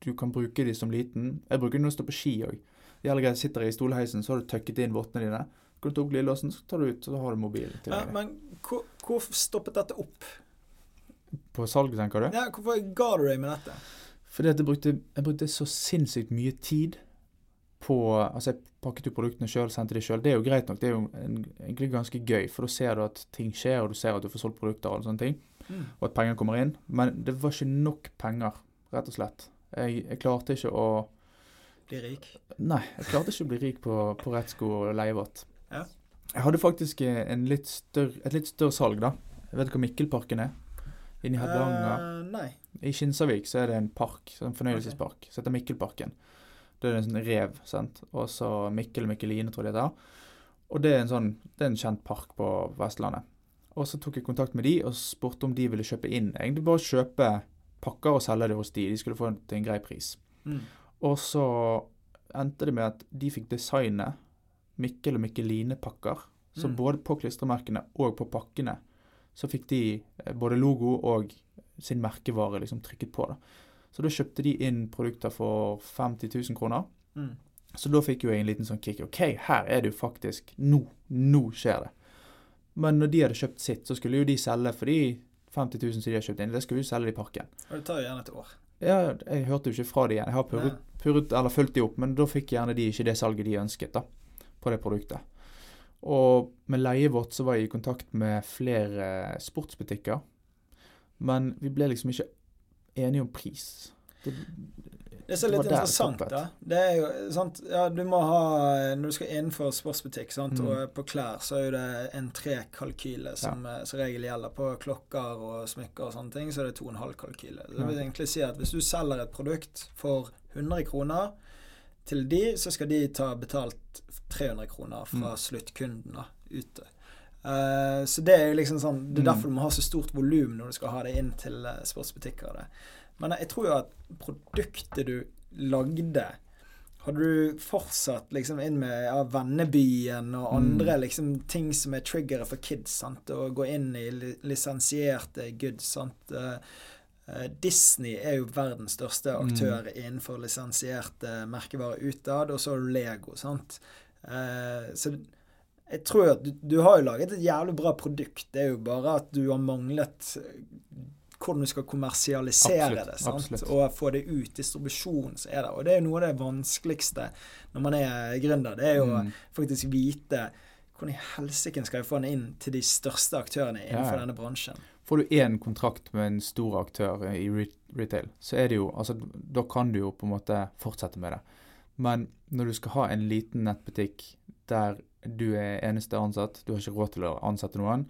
du kan bruke de som liten. Jeg bruker de når jeg står på ski òg. Det gjelder jeg sitter i stolheisen, så har du tøkket inn vottene dine. Kan du ta opp glidelåsen, så tar du ut, så har du mobilen Ja, deg. men hvor, hvor stoppet dette opp? På salg, tenker du? Ja, hvorfor ga du deg med dette? Fordi at jeg brukte, jeg brukte så sinnssykt mye tid på Altså, jeg pakket jo produktene sjøl, sendte de sjøl. Det er jo greit nok, det er jo egentlig ganske gøy, for da ser du at ting skjer, og du ser at du får solgt produkter og alle sånne ting, Mm. og at penger kommer inn. Men det var ikke nok penger, rett og slett. Jeg, jeg klarte ikke å Bli rik? Nei, jeg klarte ikke å bli rik på, på rettsko og leievått. Ja. Jeg hadde faktisk en litt større, et litt større salg, da. Jeg vet hva Mikkelparken er? Inni Hardanger. Uh, nei. I Kinsarvik så er det en park, en fornøyelsespark, som heter Mikkelparken. Det er en sånn rev, sant. Og så Mikkel og Mikkeline, tror jeg det heter. Og det er en sånn, det er en kjent park på Vestlandet. Og så tok jeg kontakt med de og spurte om de ville kjøpe inn. Egentlig bare kjøpe pakker og selge det hos de. De skulle få det til en grei pris. Mm. Og så endte det med at de fikk designe Mikkel og Mikkeline-pakker Så Mm. både på klistremerkene og på pakkene så fikk de eh, både logo og sin merkevare liksom trykket på. da. Så da kjøpte de inn produkter for 50 000 kroner. Mm. Så da fikk jo jeg en liten sånn kick. OK, her er det jo faktisk Nå, nå skjer det. Men når de hadde kjøpt sitt, så skulle jo de selge for de 50 000 som de har kjøpt inn. Det skal jo selge i parken. Og det tar jo gjerne et år. Ja, jeg hørte jo ikke fra de igjen. Jeg har purret, purret eller fulgt de opp, men da fikk gjerne de ikke det salget de ønsket da, på det produktet. Og med leiet vårt så var jeg i kontakt med flere sportsbutikker, men vi ble liksom ikke enige om pris. Det, Det som er litt interessant, da, det er jo sant Ja, du må ha Når du skal innenfor sportsbutikk, sant, Mm. og på klær, så er jo det en tre-kalkyle som ja. som regel gjelder. På klokker og smykker og sånne ting, så er det to og en halv kalkyle. Det vil egentlig si at hvis du selger et produkt for 100 kroner til de, så skal de ta betalt 300 kroner fra Mm. sluttkunden ute. Uh, så det er jo liksom sånn Det er Mm. derfor du må ha så stort volum når du skal ha det inn til eh, sportsbutikker. Det. Men jeg tror jo at produktet du lagde Hadde du fortsatt liksom inn med ja, Vennebyen og andre Mm. liksom ting som er triggere for kids, sant? og gå inn i li lisensierte goods, sant. Eh, eh, Disney er jo verdens største Mm. aktør innenfor lisensierte merkevarer utad, og så har du Lego, sant. Eh, så jeg tror at du, du har jo laget et jævlig bra produkt. Det er jo bare at du har manglet hvordan du skal kommersialisere Absolutt, det. absolutt. Og få det ut. Distribusjon som er der. Og det er jo noe av det vanskeligste når man er gründer. Det er jo Mm. faktisk vite hvordan i helsike skal jeg få den inn til de største aktørene innenfor Ja. denne bransjen. Får du én kontrakt med en stor aktør i retail, så er det jo Altså, da kan du jo på en måte fortsette med det. Men når du skal ha en liten nettbutikk der du er eneste ansatt, du har ikke råd til å ansette noen,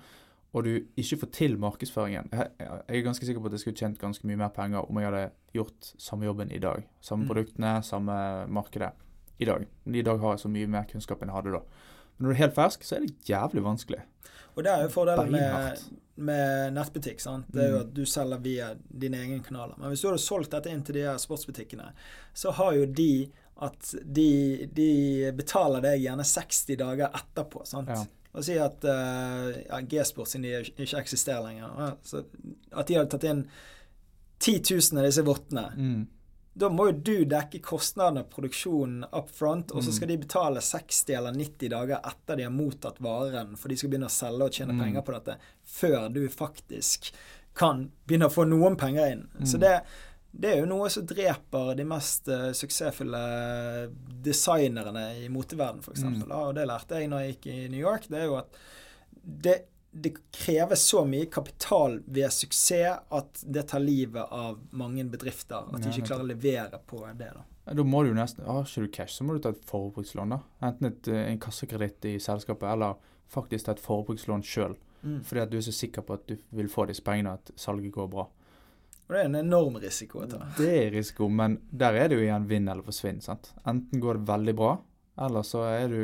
og du ikke får til markedsføringen Jeg jeg er ganske sikker på at jeg skulle tjent ganske mye mer penger om jeg hadde gjort samme jobben i dag. Samme Mm. produktene, samme markedet. I dag. Men I dag har jeg så mye mer kunnskap enn jeg hadde da. Men når du er helt fersk, så er det jævlig vanskelig. Og det er jo fordelen med, med nettbutikk. sant? Det er jo Mm. at du selger via dine egne kanaler. Men hvis du hadde solgt dette inn til de her sportsbutikkene, så har jo de at de, de betaler deg gjerne 60 dager etterpå. sant? Ja. Og si at eh, ja, G-sport, siden de ikke eksisterer lenger, ja, så at de hadde tatt inn 10 000 av disse vottene. Mm. Da må jo du dekke kostnadene av produksjonen up front, og så Mm. skal de betale 60 eller 90 dager etter de har mottatt varen, for de skal begynne å selge og tjene Mm. penger på dette, før du faktisk kan begynne å få noen penger inn. Så Mm. det, det er jo noe som dreper de mest uh, suksessfulle designerne i moteverdenen, f.eks. Mm. Og det lærte jeg når jeg gikk i New York. Det er jo at det, det krever så mye kapital ved suksess at det tar livet av mange bedrifter. At de ikke klarer å levere på det. da. Da må du nesten Har ikke du cash, så må du ta et forbrukslån. da. Enten et, eh, en kassakreditt i selskapet, eller faktisk ta et forbrukslån sjøl. Mm. Fordi at du er så sikker på at du vil få disse pengene, at salget går bra. Og det er en enorm risiko å ta. Det er risiko, men der er det jo igjen vinn eller forsvinn. sant? Enten går det veldig bra, eller så er du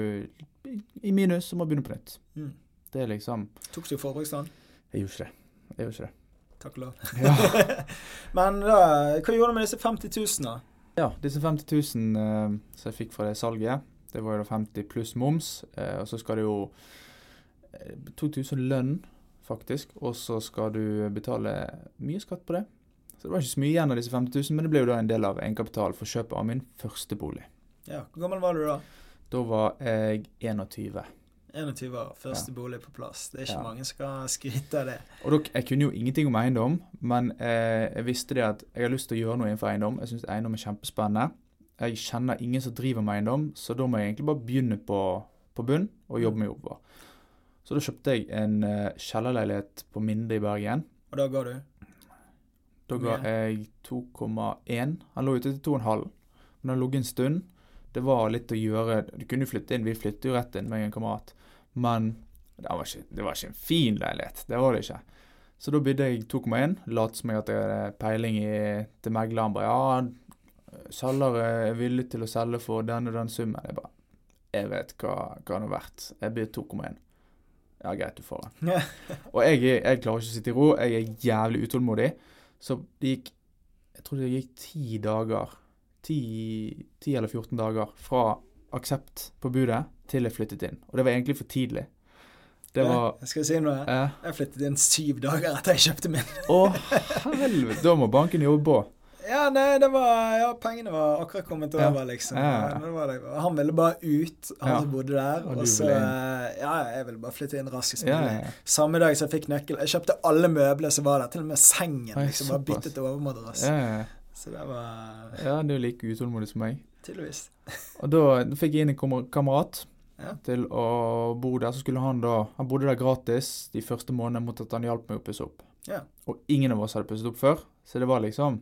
i minus og må begynne på nytt. Mm. Det er liksom Tok du forbrukslån? Jeg gjorde ikke det. Jeg gjorde ikke det. Takk og lov. Ja. Men da, hva gjorde du med disse 50 000, da? Ja, disse 50 000 eh, som jeg fikk fra det salget, det var jo da 50 pluss moms. Eh, og så skal det jo eh, 2000 lønn, faktisk. Og så skal du betale mye skatt på det. Så det var ikke så mye igjen av disse 50 000, men det ble jo da en del av egenkapitalen for kjøpet av min første bolig. Ja, Hvor gammel var du da? Da var jeg 21. 21 år, første bolig på plass. Det er ikke Ja. mange som skal skryte av det. Og dok, Jeg kunne jo ingenting om eiendom, men eh, jeg visste det at jeg har lyst til å gjøre noe innenfor eiendom. Jeg syns eiendom er kjempespennende. Jeg kjenner ingen som driver med eiendom, så da må jeg egentlig bare begynne på, på bunn og jobbe meg oppover. Så da kjøpte jeg en eh, kjellerleilighet på Minde i Bergen. Og da ga du? Da ga jeg 2,1. Han lå ute til 2,5. Men han lå en stund. Det var litt å gjøre Du kunne flytte inn, vi flyttet jo rett inn med en kamerat. Men det var, ikke, det var ikke en fin leilighet. Det var det ikke. Så da bydde jeg 2,1. Lot som jeg at jeg hadde peiling i, til megleren. Bare ja, selger er villig til å selge for den og den summen. Jeg bare Jeg vet hva, hva den er verdt. Jeg byr 2,1. Ja, greit, du får den. Og jeg, jeg klarer ikke å sitte i ro. Jeg er jævlig utålmodig. Så det gikk Jeg tror det gikk ti dager. Ti, ti eller 14 dager fra aksept på budet til jeg flyttet inn. Og det var egentlig for tidlig. Det var Jeg skal si noe. Jeg flyttet inn syv dager etter jeg kjøpte min. Å, helvete! Da må banken jobbe på. Ja, nei, det var Ja, pengene var akkurat kommet Ja. over, liksom. Ja. ja, var det. Han ville bare ut, han Ja. som bodde der. Og Og, så eh, Ja, jeg ville bare flytte inn raskest mulig. ja, ja. Samme dag som jeg fikk nøkkel. Jeg kjøpte alle møbler som var der, til og med sengen. Liksom Bare byttet overmadrass. Ja, ja, ja. Så det var ja, du er like utålmodig som meg. tydeligvis. Og da fikk jeg inn en kamerat Ja. til å bo der. Så skulle han da Han bodde der gratis de første månedene mot at han hjalp meg å pusse opp. Ja. Og ingen av oss hadde pusset opp før, så det var liksom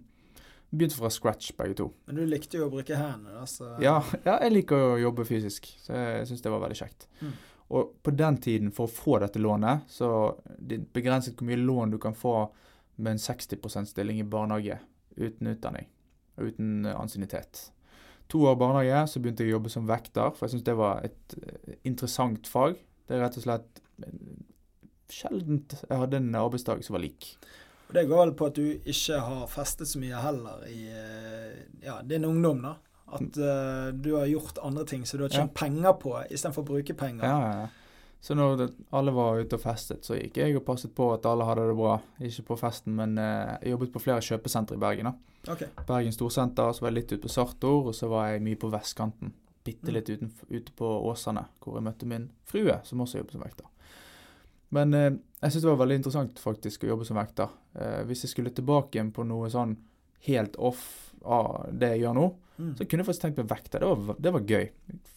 begynte fra scratch, begge to. Men du likte jo å bruke hendene, da, så Ja, ja jeg liker å jobbe fysisk, så jeg syns det var veldig kjekt. Mm. Og på den tiden, for å få dette lånet, så det begrenset hvor mye lån du kan få med en 60% stilling i barnehage uten utdanning og uten eh, ansiennitet. To år barnehage, så begynte jeg å jobbe som vekter, for jeg syns det var et eh, interessant fag. Det er rett og slett eh, sjeldent jeg hadde en arbeidsdag som var lik. Og Det går vel på at du ikke har festet så mye heller i eh, ja, din ungdom, da. At uh, du har gjort andre ting som du har tjent penger på, istedenfor å bruke penger. Ja, ja, ja. Så når det, alle var ute og festet, så gikk jeg og passet på at alle hadde det bra. Ikke på festen, men uh, jeg jobbet på flere kjøpesentre i Bergen. da. Okay. Bergen Storsenter, så var jeg litt ute på Sartor, og så var jeg mye på vestkanten. Bitte litt uten, ute på Åsane, hvor jeg møtte min frue, som også jobbet som vekter. Men eh, jeg syns det var veldig interessant faktisk å jobbe som vekter. Eh, hvis jeg skulle tilbake igjen på noe sånn helt off av det jeg gjør nå, Mm. så kunne jeg faktisk tenkt meg vekter. Det var, det var gøy.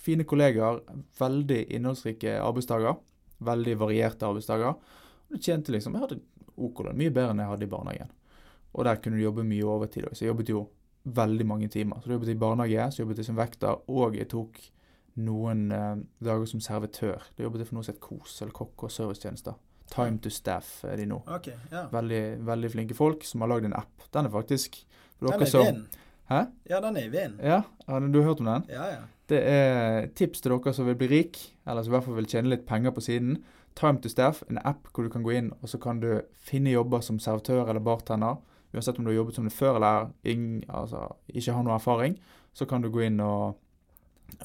Fine kollegaer, veldig innholdsrike arbeidsdager. Veldig varierte arbeidsdager. Og du tjente liksom Jeg hadde OK lønn, mye bedre enn jeg hadde i barnehagen. Og der kunne du jobbe mye overtid òg, så jeg jobbet jo veldig mange timer. Så jeg jobbet i barnehage, så jobbet jeg som vekter, og jeg tok noen eh, dager som servitør. Da jobbet jeg for noe som het KOS, eller kokk og servicetjenester. Time to staff er de nå. Ok, ja. Veldig, veldig flinke folk som har lagd en app. Den er faktisk for Den dere er i som vinden. Hæ? Ja, den er i vinden. Ja, har du hørt om den? Ja, ja. Det er tips til dere som vil bli rik, eller som i hvert fall vil tjene litt penger på siden. Time to Staff, en app hvor du kan gå inn og så kan du finne jobber som servitør eller bartender. Uansett om du har jobbet som det før eller ingen, altså, ikke har noe erfaring, så kan du gå inn og,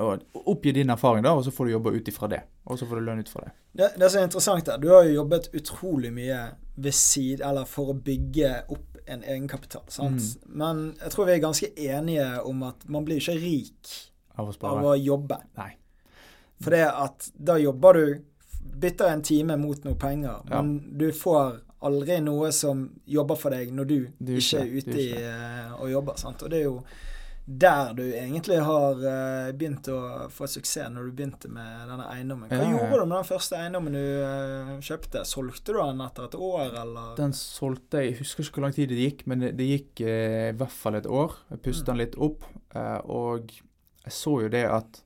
og oppgi din erfaring, da, og så får du jobbe ut ifra det. Og så får du lønn ut fra det. Det, det som er interessant er du har jo jobbet utrolig mye ved siden, eller for å bygge opp en egenkapital, sant? Mm. Men jeg tror vi er ganske enige om at man blir ikke rik Av å av å jobbe. Nei. For det at da jobber du, bytter en time mot noe penger, Ja. men du får aldri noe som jobber for deg når du du ikke, ikke er ute er i eh, og jobber. sant? Og det er jo der du egentlig har eh, begynt å få suksess, når du begynte med denne eiendommen. Hva Ja, gjorde du med den første eiendommen du eh, kjøpte? Solgte du den etter et år, eller? Den solgte jeg, jeg husker ikke hvor lang tid det gikk, men det, gikk eh, i hvert fall et år. Jeg pustet Mm. den litt opp, og jeg så jo det at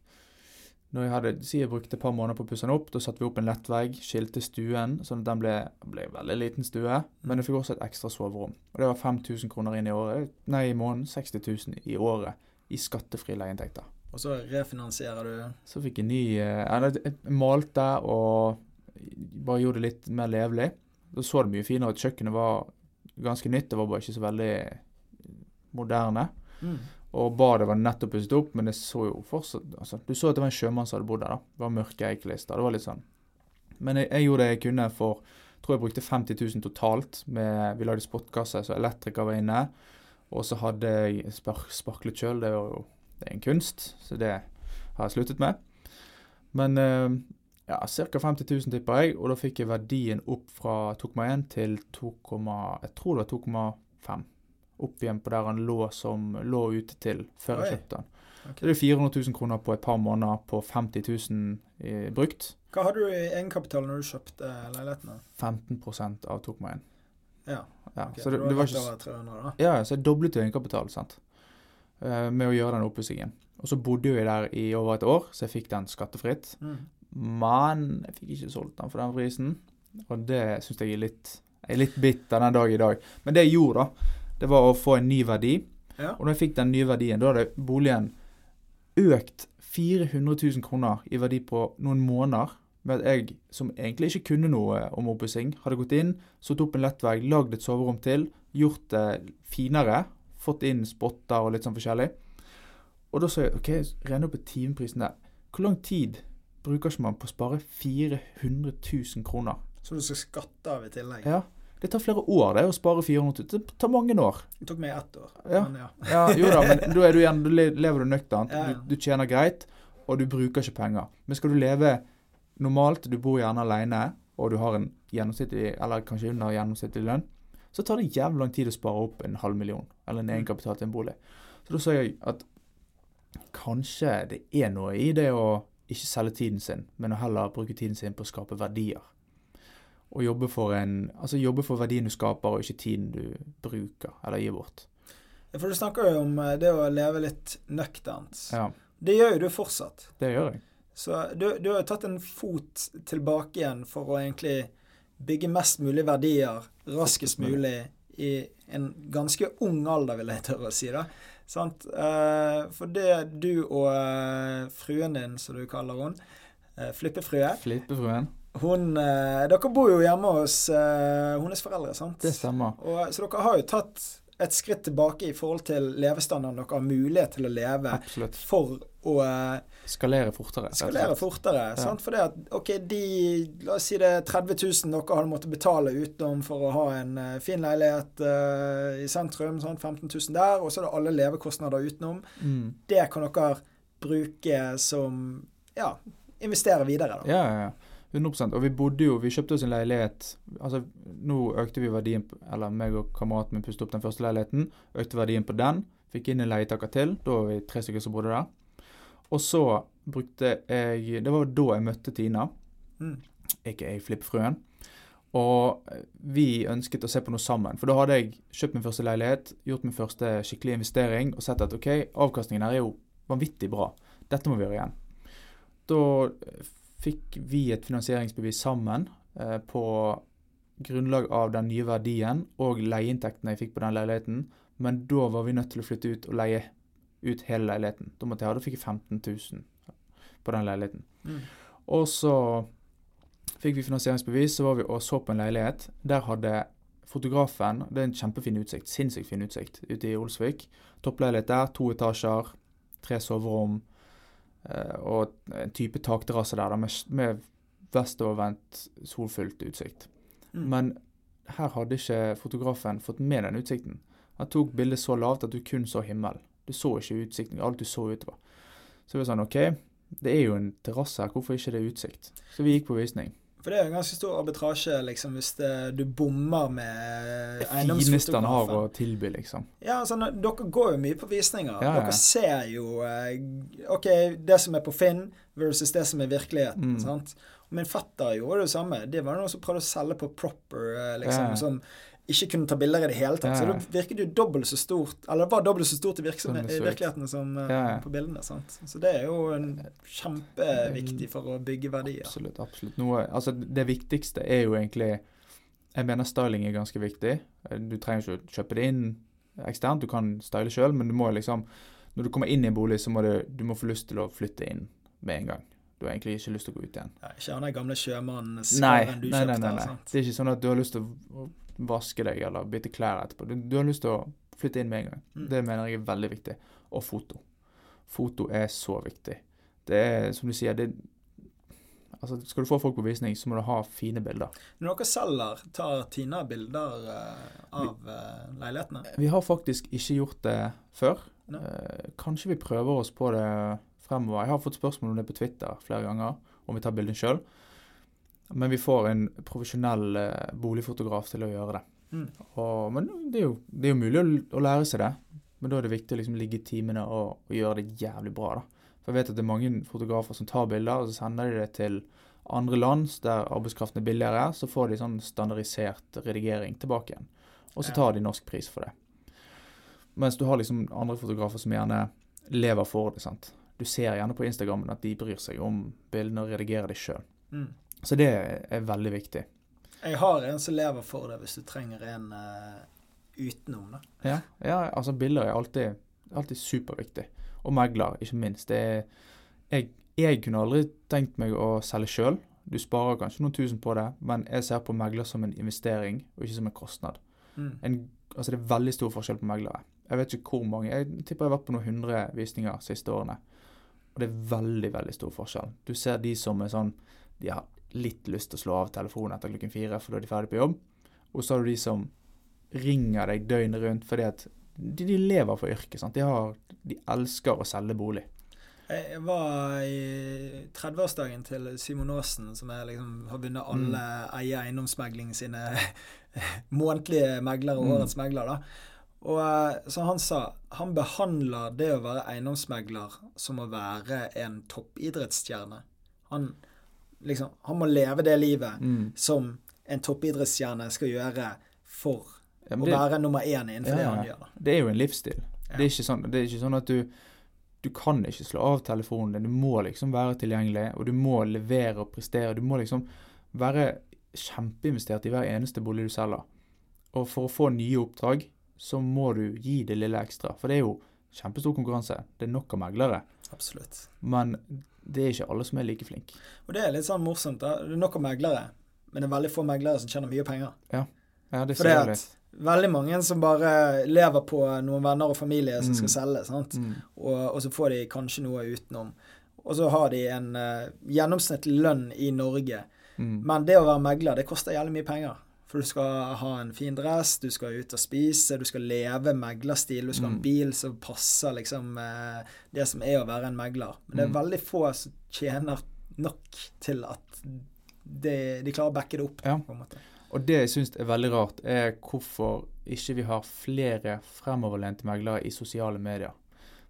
når jeg hadde, si jeg brukte et par måneder på å pusse den opp, da satte vi opp en lettvegg, skilte stuen, sånn at den ble, ble en veldig liten stue, men jeg fikk også et ekstra soverom. Og det var 5000 kroner inn i året, nei i måneden, 60 000 i året i skattefrie leieinntekter. Og så refinansierer du Så fikk jeg ny eh, eller Jeg malte og bare gjorde det litt mer levelig. Da så det mye finere ut. Kjøkkenet var ganske nytt, det var bare ikke så veldig moderne. mm. Og badet var nettopp pusset opp, men det så jo fortsatt altså, Du så at det var en sjømann som hadde bodd der. da. Det var mørke eikelister. Det var litt sånn. Men jeg, jeg gjorde det jeg kunne for tror jeg brukte 50 000 totalt. Med, vi lagde spotkasse, så elektriker var inne. Og så hadde jeg spark, sparklet kjøl. Det er jo det er en kunst, så det har jeg sluttet med. Men eh, ja, ca. 50 000 tipper jeg, og da fikk jeg verdien opp fra 2,1 til 2, jeg tror det var 2,5. Opp igjen på der han lå som lå ute til før Oi. jeg kjøpte den. Okay. Så det er 400 000 kroner på et par måneder på 50 000 i brukt. Hva hadde du i egenkapital når du kjøpte leiligheten? da? 15 av 2,1. Ja, Ja, Okay, så det, det var ikke over 300 da. Ja, så jeg doblet jo egenkapital, sant. Uh, med å gjøre den oppussingen. Og så bodde jeg der i over et år, så jeg fikk den skattefritt. Mm. Men jeg fikk ikke solgt den for den prisen. Og det syns jeg er litt er litt bitter den dag i dag. Men det jeg gjorde, da, det var å få en ny verdi. Ja. Og når jeg fikk den nye verdien, da hadde boligen økt 400 000 kroner i verdi på noen måneder. Med at jeg, som egentlig ikke kunne noe om oppussing, hadde gått inn, satt opp en lettvegg, lagd et soverom til, gjort det finere, fått inn spotter og litt sånn forskjellig. Og da sa jeg OK, regne opp timeprisen der. Hvor lang tid bruker ikke man på å spare 400 000 kroner. Som du skal skatte av i tillegg. Ja. Det tar flere år det å spare 400 000. Det tar mange år. Det tok meg ett år. Ja. Men ja. Ja, jo da, men da du igjen, da lever du nøkternt. Du, du tjener greit, og du bruker ikke penger. Men skal du leve normalt, du bor gjerne alene, og du har en gjennomsnittlig, eller kanskje under gjennomsnittlig lønn, så tar det jævlig lang tid å spare opp en halv million, eller en egenkapital til en bolig. Så da sa jeg at kanskje det er noe i det å ikke selge tiden sin, men å heller bruke tiden sin på å skape verdier. Og jobbe for, en, altså jobbe for verdien du skaper, og ikke tiden du bruker eller gir bort. For du snakker jo om eh, det å leve litt nøkternt. Ja, Det gjør jo du fortsatt. det gjør jeg. Så du, du har jo tatt en fot tilbake igjen for å egentlig bygge mest mulig verdier raskest mulig i en ganske ung alder, vil jeg tørre å si. da. Sant? Eh, for det du og eh, fruen din, som du kaller eh, flippefrue Flippefruen. Hun, eh, Dere bor jo hjemme hos eh, hennes foreldre, sant? Det stemmer. Og, så dere har jo tatt et skritt tilbake i forhold til levestandarden dere har mulighet til å leve Absolutt. for å eh, Skalere fortere. skalere fortere, ja. Sant? For det at OK, de La oss si det er 30 000 dere hadde måttet betale utenom for å ha en eh, fin leilighet eh, i sentrum. Sant? 15 000 der, og så er det alle levekostnader utenom. Mm. Det kan dere bruke som Ja, investere videre, da. Ja, ja, ja. 100 Og vi bodde jo Vi kjøpte oss en leilighet Altså, nå økte vi verdien på Eller meg og kameraten min pustet opp den første leiligheten. Økte verdien på den. Fikk inn en leietaker til. Da var vi tre stykker som bodde der. Og så brukte jeg Det var da jeg møtte Tina, Mm. jeg Flippfruen. Og vi ønsket å se på noe sammen. For da hadde jeg kjøpt min første leilighet, gjort min første skikkelige investering og sett at OK, avkastningen her er jo vanvittig bra. Dette må vi gjøre igjen. Da fikk vi et finansieringsbevis sammen eh, på grunnlag av den nye verdien og leieinntektene jeg fikk på den leiligheten. Men da var vi nødt til å flytte ut og leie ut hele leiligheten. Da måtte jeg ha, da fikk jeg 15 000 på den leiligheten. Mm. Og så fikk vi finansieringsbevis, så var vi og så på en leilighet. Der hadde fotografen Det er en kjempefin utsikt. Sinnssykt fin utsikt ute i Olsvik. Toppleilighet der, to etasjer, tre soverom og en type takterrasse der da, med, med vestovervendt, solfylt utsikt. Mm. Men her hadde ikke fotografen fått med den utsikten. Han tok bildet så lavt at du kun så himmelen. Du så ikke utsikten, alt du så utover. Så vi sa sånn OK, det er jo en terrasse her, hvorfor ikke det er utsikt? Så vi gikk på visning. For det er jo en ganske stor arbitrasje liksom, hvis det, du bommer med Det fineste han har å tilby, liksom. Ja, altså, Dere går jo mye på visninger. Ja, ja. Dere ser jo eh, OK, det som er på Finn versus det som er virkeligheten. Mm. sant? Og min fetter gjorde det samme. Det var noen som prøvde å selge på Proper, eh, liksom, ja. som ikke kunne ta bilder i det hele tatt. Ja, Så det virket jo dobbelt så stort, eller det var dobbelt så stort i, Som i virkeligheten som eh, Ja, på bildene. sant? Så det er jo en kjempeviktig for å bygge verdier. Absolutt. absolutt. Noe, altså, det viktigste er jo egentlig Jeg mener styling er ganske viktig. Du trenger ikke å kjøpe det inn eksternt, du kan style sjøl, men du må liksom Når du kommer inn i en bolig, så må du, du må få lyst til å flytte inn med en gang. Du har egentlig ikke lyst til å gå ut igjen. Ja, ikke han der gamle Nei, du nei, nei, kjøpte. nei, nei. sant? Det er ikke sånn at du har lyst til å vaske deg eller bytte klær etterpå. Du, du har lyst til å flytte inn med en gang. Mm. Det mener jeg er veldig viktig. Og foto. Foto er så viktig. Det er som du sier, det Altså, skal du få folk på visning, så må du ha fine bilder. Når dere selger, tar Tina bilder uh, av uh, leilighetene? Vi har faktisk ikke gjort det før. Eh, kanskje vi prøver oss på det fremover. Jeg har fått spørsmål om det på Twitter flere ganger, om vi tar bildene sjøl. Men vi får en profesjonell eh, boligfotograf til å gjøre det. Mm. Og, men det er, jo, det er jo mulig å, å lære seg det. Men da er det viktig å liksom ligge i timene og, og gjøre det jævlig bra. da. For jeg vet at det er mange fotografer som tar bilder, og så sender de det til andre land der arbeidskraften er billigere. Så får de sånn standardisert redigering tilbake igjen. Og så tar de norsk pris for det. Mens du har liksom andre fotografer som gjerne lever for det. sant? Du ser gjerne på Instagram at de bryr seg om bildene og redigerer de sjøl. Mm. Så det er veldig viktig. Jeg har en som lever for det, hvis du trenger en uh, utenom. da. Ja, ja altså bilder er alltid, alltid superviktig. Og megler, ikke minst. Det er, jeg, jeg kunne aldri tenkt meg å selge sjøl. Du sparer kanskje noen tusen på det, men jeg ser på megler som en investering, og ikke som en kostnad. Mm. En, altså Det er veldig stor forskjell på meglere. Jeg vet ikke hvor mange. Jeg tipper jeg har vært på noen hundre visninger de siste årene. Og det er veldig, veldig stor forskjell. Du ser de som er sånn De har litt lyst til å slå av telefonen etter klokken fire, for da er de ferdig på jobb. Og så har du de som ringer deg døgnet rundt fordi at de, de lever for yrket. sant? De, har, de elsker å selge bolig. Jeg var i 30-årsdagen til Simon Aasen, som liksom, har vunnet alle eie eiendomsmegling sine månedlige meglere og Mm. årets megler. da. Og som så han sa han behandler det å være eiendomsmegler som å være en toppidrettsstjerne. Han, liksom, han må leve det livet Mm. som en toppidrettsstjerne skal gjøre for Ja, å være nummer én innenfor Ja, det han gjør. det er jo en livsstil. Det, er sånn, det er ikke sånn at du Du kan ikke slå av telefonen din. Du må liksom være tilgjengelig, og du må levere og prestere. Du må liksom være kjempeinvestert i hver eneste bolig du selger. Og for å få nye oppdrag, så må du gi det lille ekstra. For det er jo kjempestor konkurranse. Det er nok av meglere. Absolutt. Men det er ikke alle som er like flinke. Og det er litt sånn morsomt. da. Det er nok av meglere, men det er veldig få meglere som tjener mye penger. Ja, det For ser det jeg litt. veldig mange som bare lever på noen venner og familie som skal Mm. selge, sant? Mm. Og, og så får de kanskje noe utenom. Og så har de en uh, gjennomsnittlig lønn i Norge. Mm. Men det å være megler, det koster jævlig mye penger. For du skal ha en fin dress, du skal ut og spise, du skal leve meglerstil, du skal ha Mm. en bil som passer liksom eh, det som er å være en megler. Men det er Mm. veldig få som tjener nok til at de, de klarer å backe det opp. Ja. på en måte. Og det jeg syns er veldig rart, er hvorfor ikke vi har flere fremoverlente meglere i sosiale medier.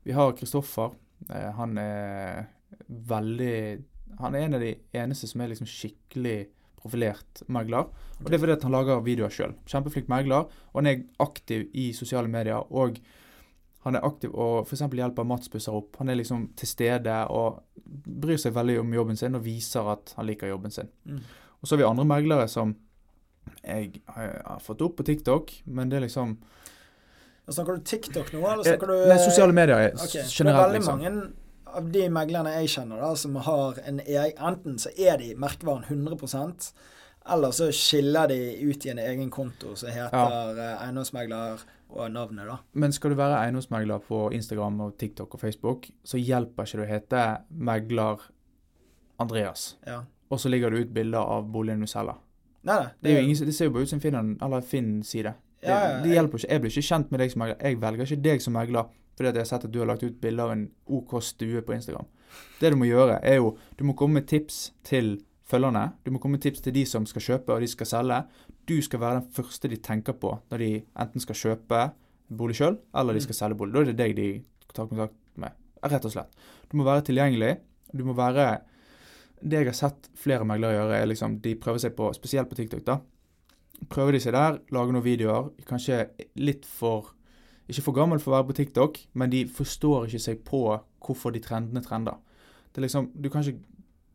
Vi har Kristoffer. Eh, han er veldig Han er en av de eneste som er liksom skikkelig profilert megler. Og det er fordi at han lager videoer sjøl. Kjempeflink megler. Og han er aktiv i sosiale medier. Og han er aktiv og f.eks. hjelper Mats pusser opp. Han er liksom til stede og bryr seg veldig om jobben sin og viser at han liker jobben sin. Mm. Og så har vi andre meglere som jeg har fått opp på TikTok, men det er liksom Snakker du TikTok nå, eller eh, snakker du Nei, sosiale medier okay. generelt. Det er veldig liksom. mange av de meglerne jeg kjenner, da, som har en e- Enten så er de merkevaren 100 eller så skiller de ut i en egen konto som heter ja. eiendomsmegler og navnet, da. Men skal du være eiendomsmegler på Instagram og TikTok og Facebook, så hjelper ikke det å hete megler Andreas, Ja. og så ligger det ut bilder av boligen du selger. Nei, det, Det, ingen, det ser jo bare ut som Finn, eller Finn-side. Det, Ja, ja, det hjelper ikke. Jeg blir ikke kjent med deg som megler. Jeg velger ikke deg som megler fordi at jeg har sett at du har lagt ut bilder av en OK stue på Instagram. Det du må gjøre, er jo Du må komme med tips til følgerne. Du må komme med tips til de som skal kjøpe og de skal selge. Du skal være den første de tenker på når de enten skal kjøpe bolig sjøl, eller de skal selge bolig. Da er det deg de tar kontakt med. Rett og slett. Du må være tilgjengelig. Du må være Det jeg har sett flere meglere gjøre, er liksom De prøver seg på, spesielt på TikTok, da. Prøver de seg der, lager noen videoer. Kanskje litt for Ikke for gammel for å være på TikTok, men de forstår ikke seg på hvorfor de trendene trender. Det er liksom Du kan ikke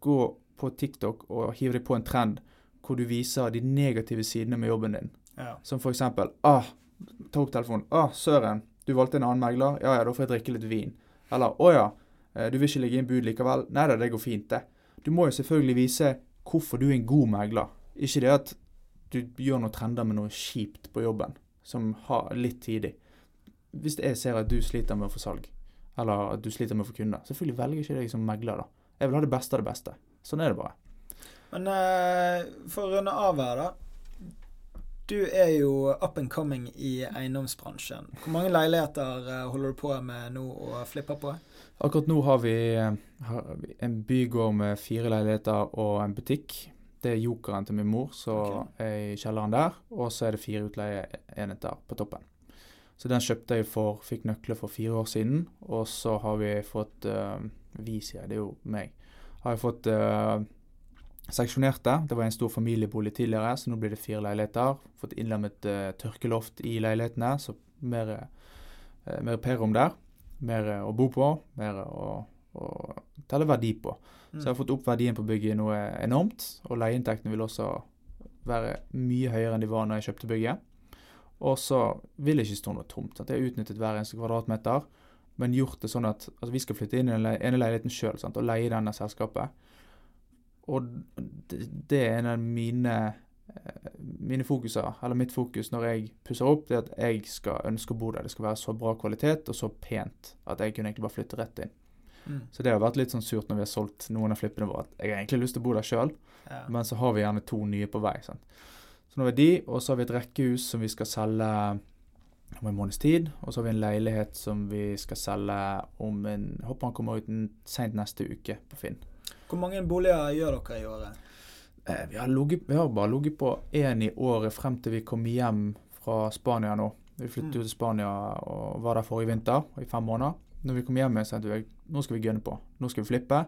gå på TikTok og hive deg på en trend hvor du viser de negative sidene med jobben din. Ja. Som for eksempel ah, Ta opp telefonen. ah, søren, du valgte en annen megler. Ja ja, da får jeg drikke litt vin. Eller å ja, eh, du vil ikke ligge i en bud likevel. Nei da, det går fint, det. Du må jo selvfølgelig vise hvorfor du er en god megler. Ikke det at du gjør noen trender med noe kjipt på jobben som har litt tidlig. Hvis jeg ser at du sliter med å få salg, eller at du sliter med å få kunder, selvfølgelig velger jeg ikke deg som megler, da. Jeg vil ha det beste av det beste. Sånn er det bare. Men eh, for å runde av her, da. Du er jo up and coming i eiendomsbransjen. Hvor mange leiligheter eh, holder du på med nå og flipper på? Akkurat nå har vi, har vi en bygård med fire leiligheter og en butikk. Det er jokeren til min mor, så okay. er i kjelleren der. Og så er det fire utleieenheter på toppen. Så den kjøpte jeg for, fikk nøkler for fire år siden. Og så har vi fått uh, Vi, sier jeg, det er jo meg. Har jeg fått uh, seksjonert det. Det var en stor familiebolig tidligere, så nå blir det fire leiligheter. Fått innlemmet uh, tørkeloft i leilighetene, så mer, uh, mer P-rom der. Mer å bo på, mer å, å telle verdi på. Så jeg har fått opp verdien på bygget noe enormt, og leieinntektene vil også være mye høyere enn de var når jeg kjøpte bygget. Og så vil det ikke stå noe tomt. At jeg har utnyttet hver eneste kvadratmeter, men gjort det sånn at altså vi skal flytte inn i den ene leiligheten sjøl og leie denne selskapet. Og det, det er en av mine eh, mine fokuser, eller mitt fokus når jeg pusser opp, det er at jeg skal ønske å bo der. Det skal være så bra kvalitet og så pent at jeg kunne egentlig bare flytte rett inn. Mm. Så det har vært litt sånn surt når vi har solgt noen av flippene våre. at Jeg har egentlig lyst til å bo der sjøl, Ja. men så har vi gjerne to nye på vei. Sant? Så nå vi de, og så har vi et rekkehus som vi skal selge om en måneds tid. Og så har vi en leilighet som vi skal selge om en jeg Håper han kommer ut seint neste uke på Finn. Hvor mange boliger gjør dere i året? Eh, vi, har logget, vi har bare ligget på én i året frem til vi kom hjem fra Spania nå. Vi flyttet Mm. til Spania og var der forrige vinter i fem måneder. Når vi kom hjem, sa så at nå skal vi gønne på. Nå skal vi flippe.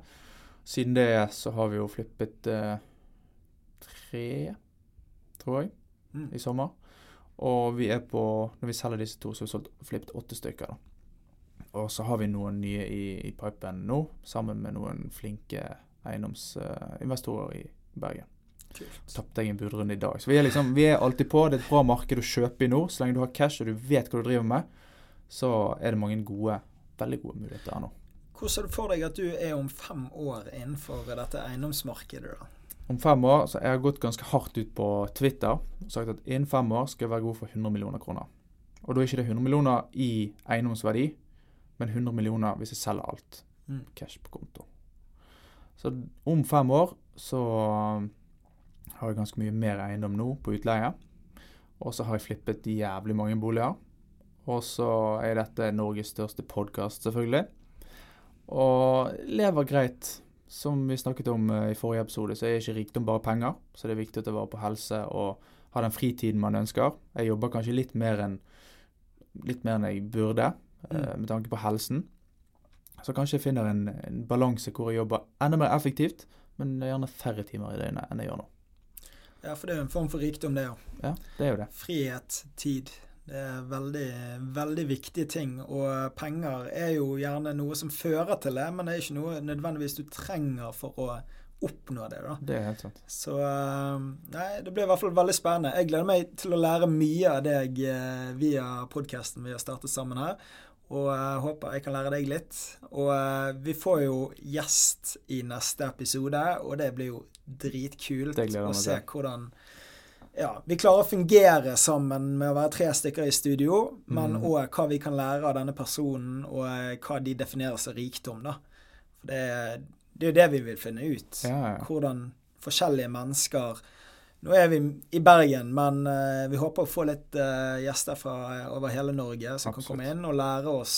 Siden det så har vi jo flippet eh, tre, tror jeg, Mm. i sommer. Og vi er på Når vi selger disse to, så har vi solgt flippet åtte stykker. da. Og så har vi noen nye i, i pipen nå, sammen med noen flinke eiendomsinvestorer i Bergen. Kult. Tapte jeg en budrunde i dag. Så vi er liksom, vi er alltid på. Det er et bra marked å kjøpe i nå. Så lenge du har cash og du vet hva du driver med, så er det mange gode, veldig gode muligheter her nå. Hvordan ser du for deg at du er om fem år innenfor dette eiendomsmarkedet? da? Om fem år så jeg har gått ganske hardt ut på Twitter og sagt at innen fem år skal jeg være god for 100 millioner kroner. Og da er ikke det 100 millioner i eiendomsverdi, men 100 millioner hvis jeg selger alt. Mm. Cash på konto. Så om fem år så har jeg ganske mye mer eiendom nå på utleie. Og så har jeg flippet jævlig mange boliger. Og så er dette Norges største podkast, selvfølgelig. Og lever greit. Som vi snakket om eh, i forrige episode, så er ikke rikdom bare penger. Så det er viktig å ta vare på helse og ha den fritiden man ønsker. Jeg jobber kanskje litt mer enn litt mer enn jeg burde, eh, Mm. med tanke på helsen. Så kanskje jeg finner en, en balanse hvor jeg jobber enda mer effektivt, men gjerne færre timer i døgnet enn jeg gjør nå. Ja, for det er jo en form for rikdom, det òg. Ja, det er jo det. Frihet, tid. Det er veldig, veldig viktige ting. Og penger er jo gjerne noe som fører til det, men det er ikke noe nødvendigvis du trenger for å oppnå det. da. Det er helt sant. Så eh, nei, det blir i hvert fall veldig spennende. Jeg gleder meg til å lære mye av deg eh, via podkasten vi har startet sammen her. Og jeg håper jeg kan lære deg litt. Og eh, vi får jo gjest i neste episode, og det blir jo dritkult å se hvordan ja, vi klarer å fungere sammen med å være tre stykker i studio, men òg mm. hva vi kan lære av denne personen, og eh, hva de definerer som rikdom. da. For det, det er jo det vi vil finne ut. Ja. Hvordan forskjellige mennesker Nå er vi i Bergen, men uh, vi håper å få litt uh, gjester fra over hele Norge som kan komme inn og lære oss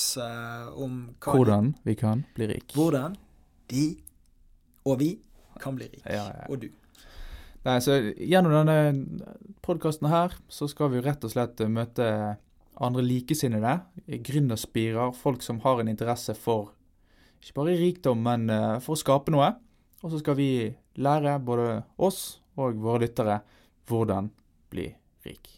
om Hvordan vi kan bli rik. Hvordan de og vi kan bli rik. Ja, ja. Og du. Nei, så Gjennom denne podkasten her så skal vi rett og slett eh, møte andre likesinnede, gründerspirer, folk som har en interesse for ikke bare rikdom, men eh, for å skape noe. Og så skal vi lære både oss og våre lyttere hvordan bli rik.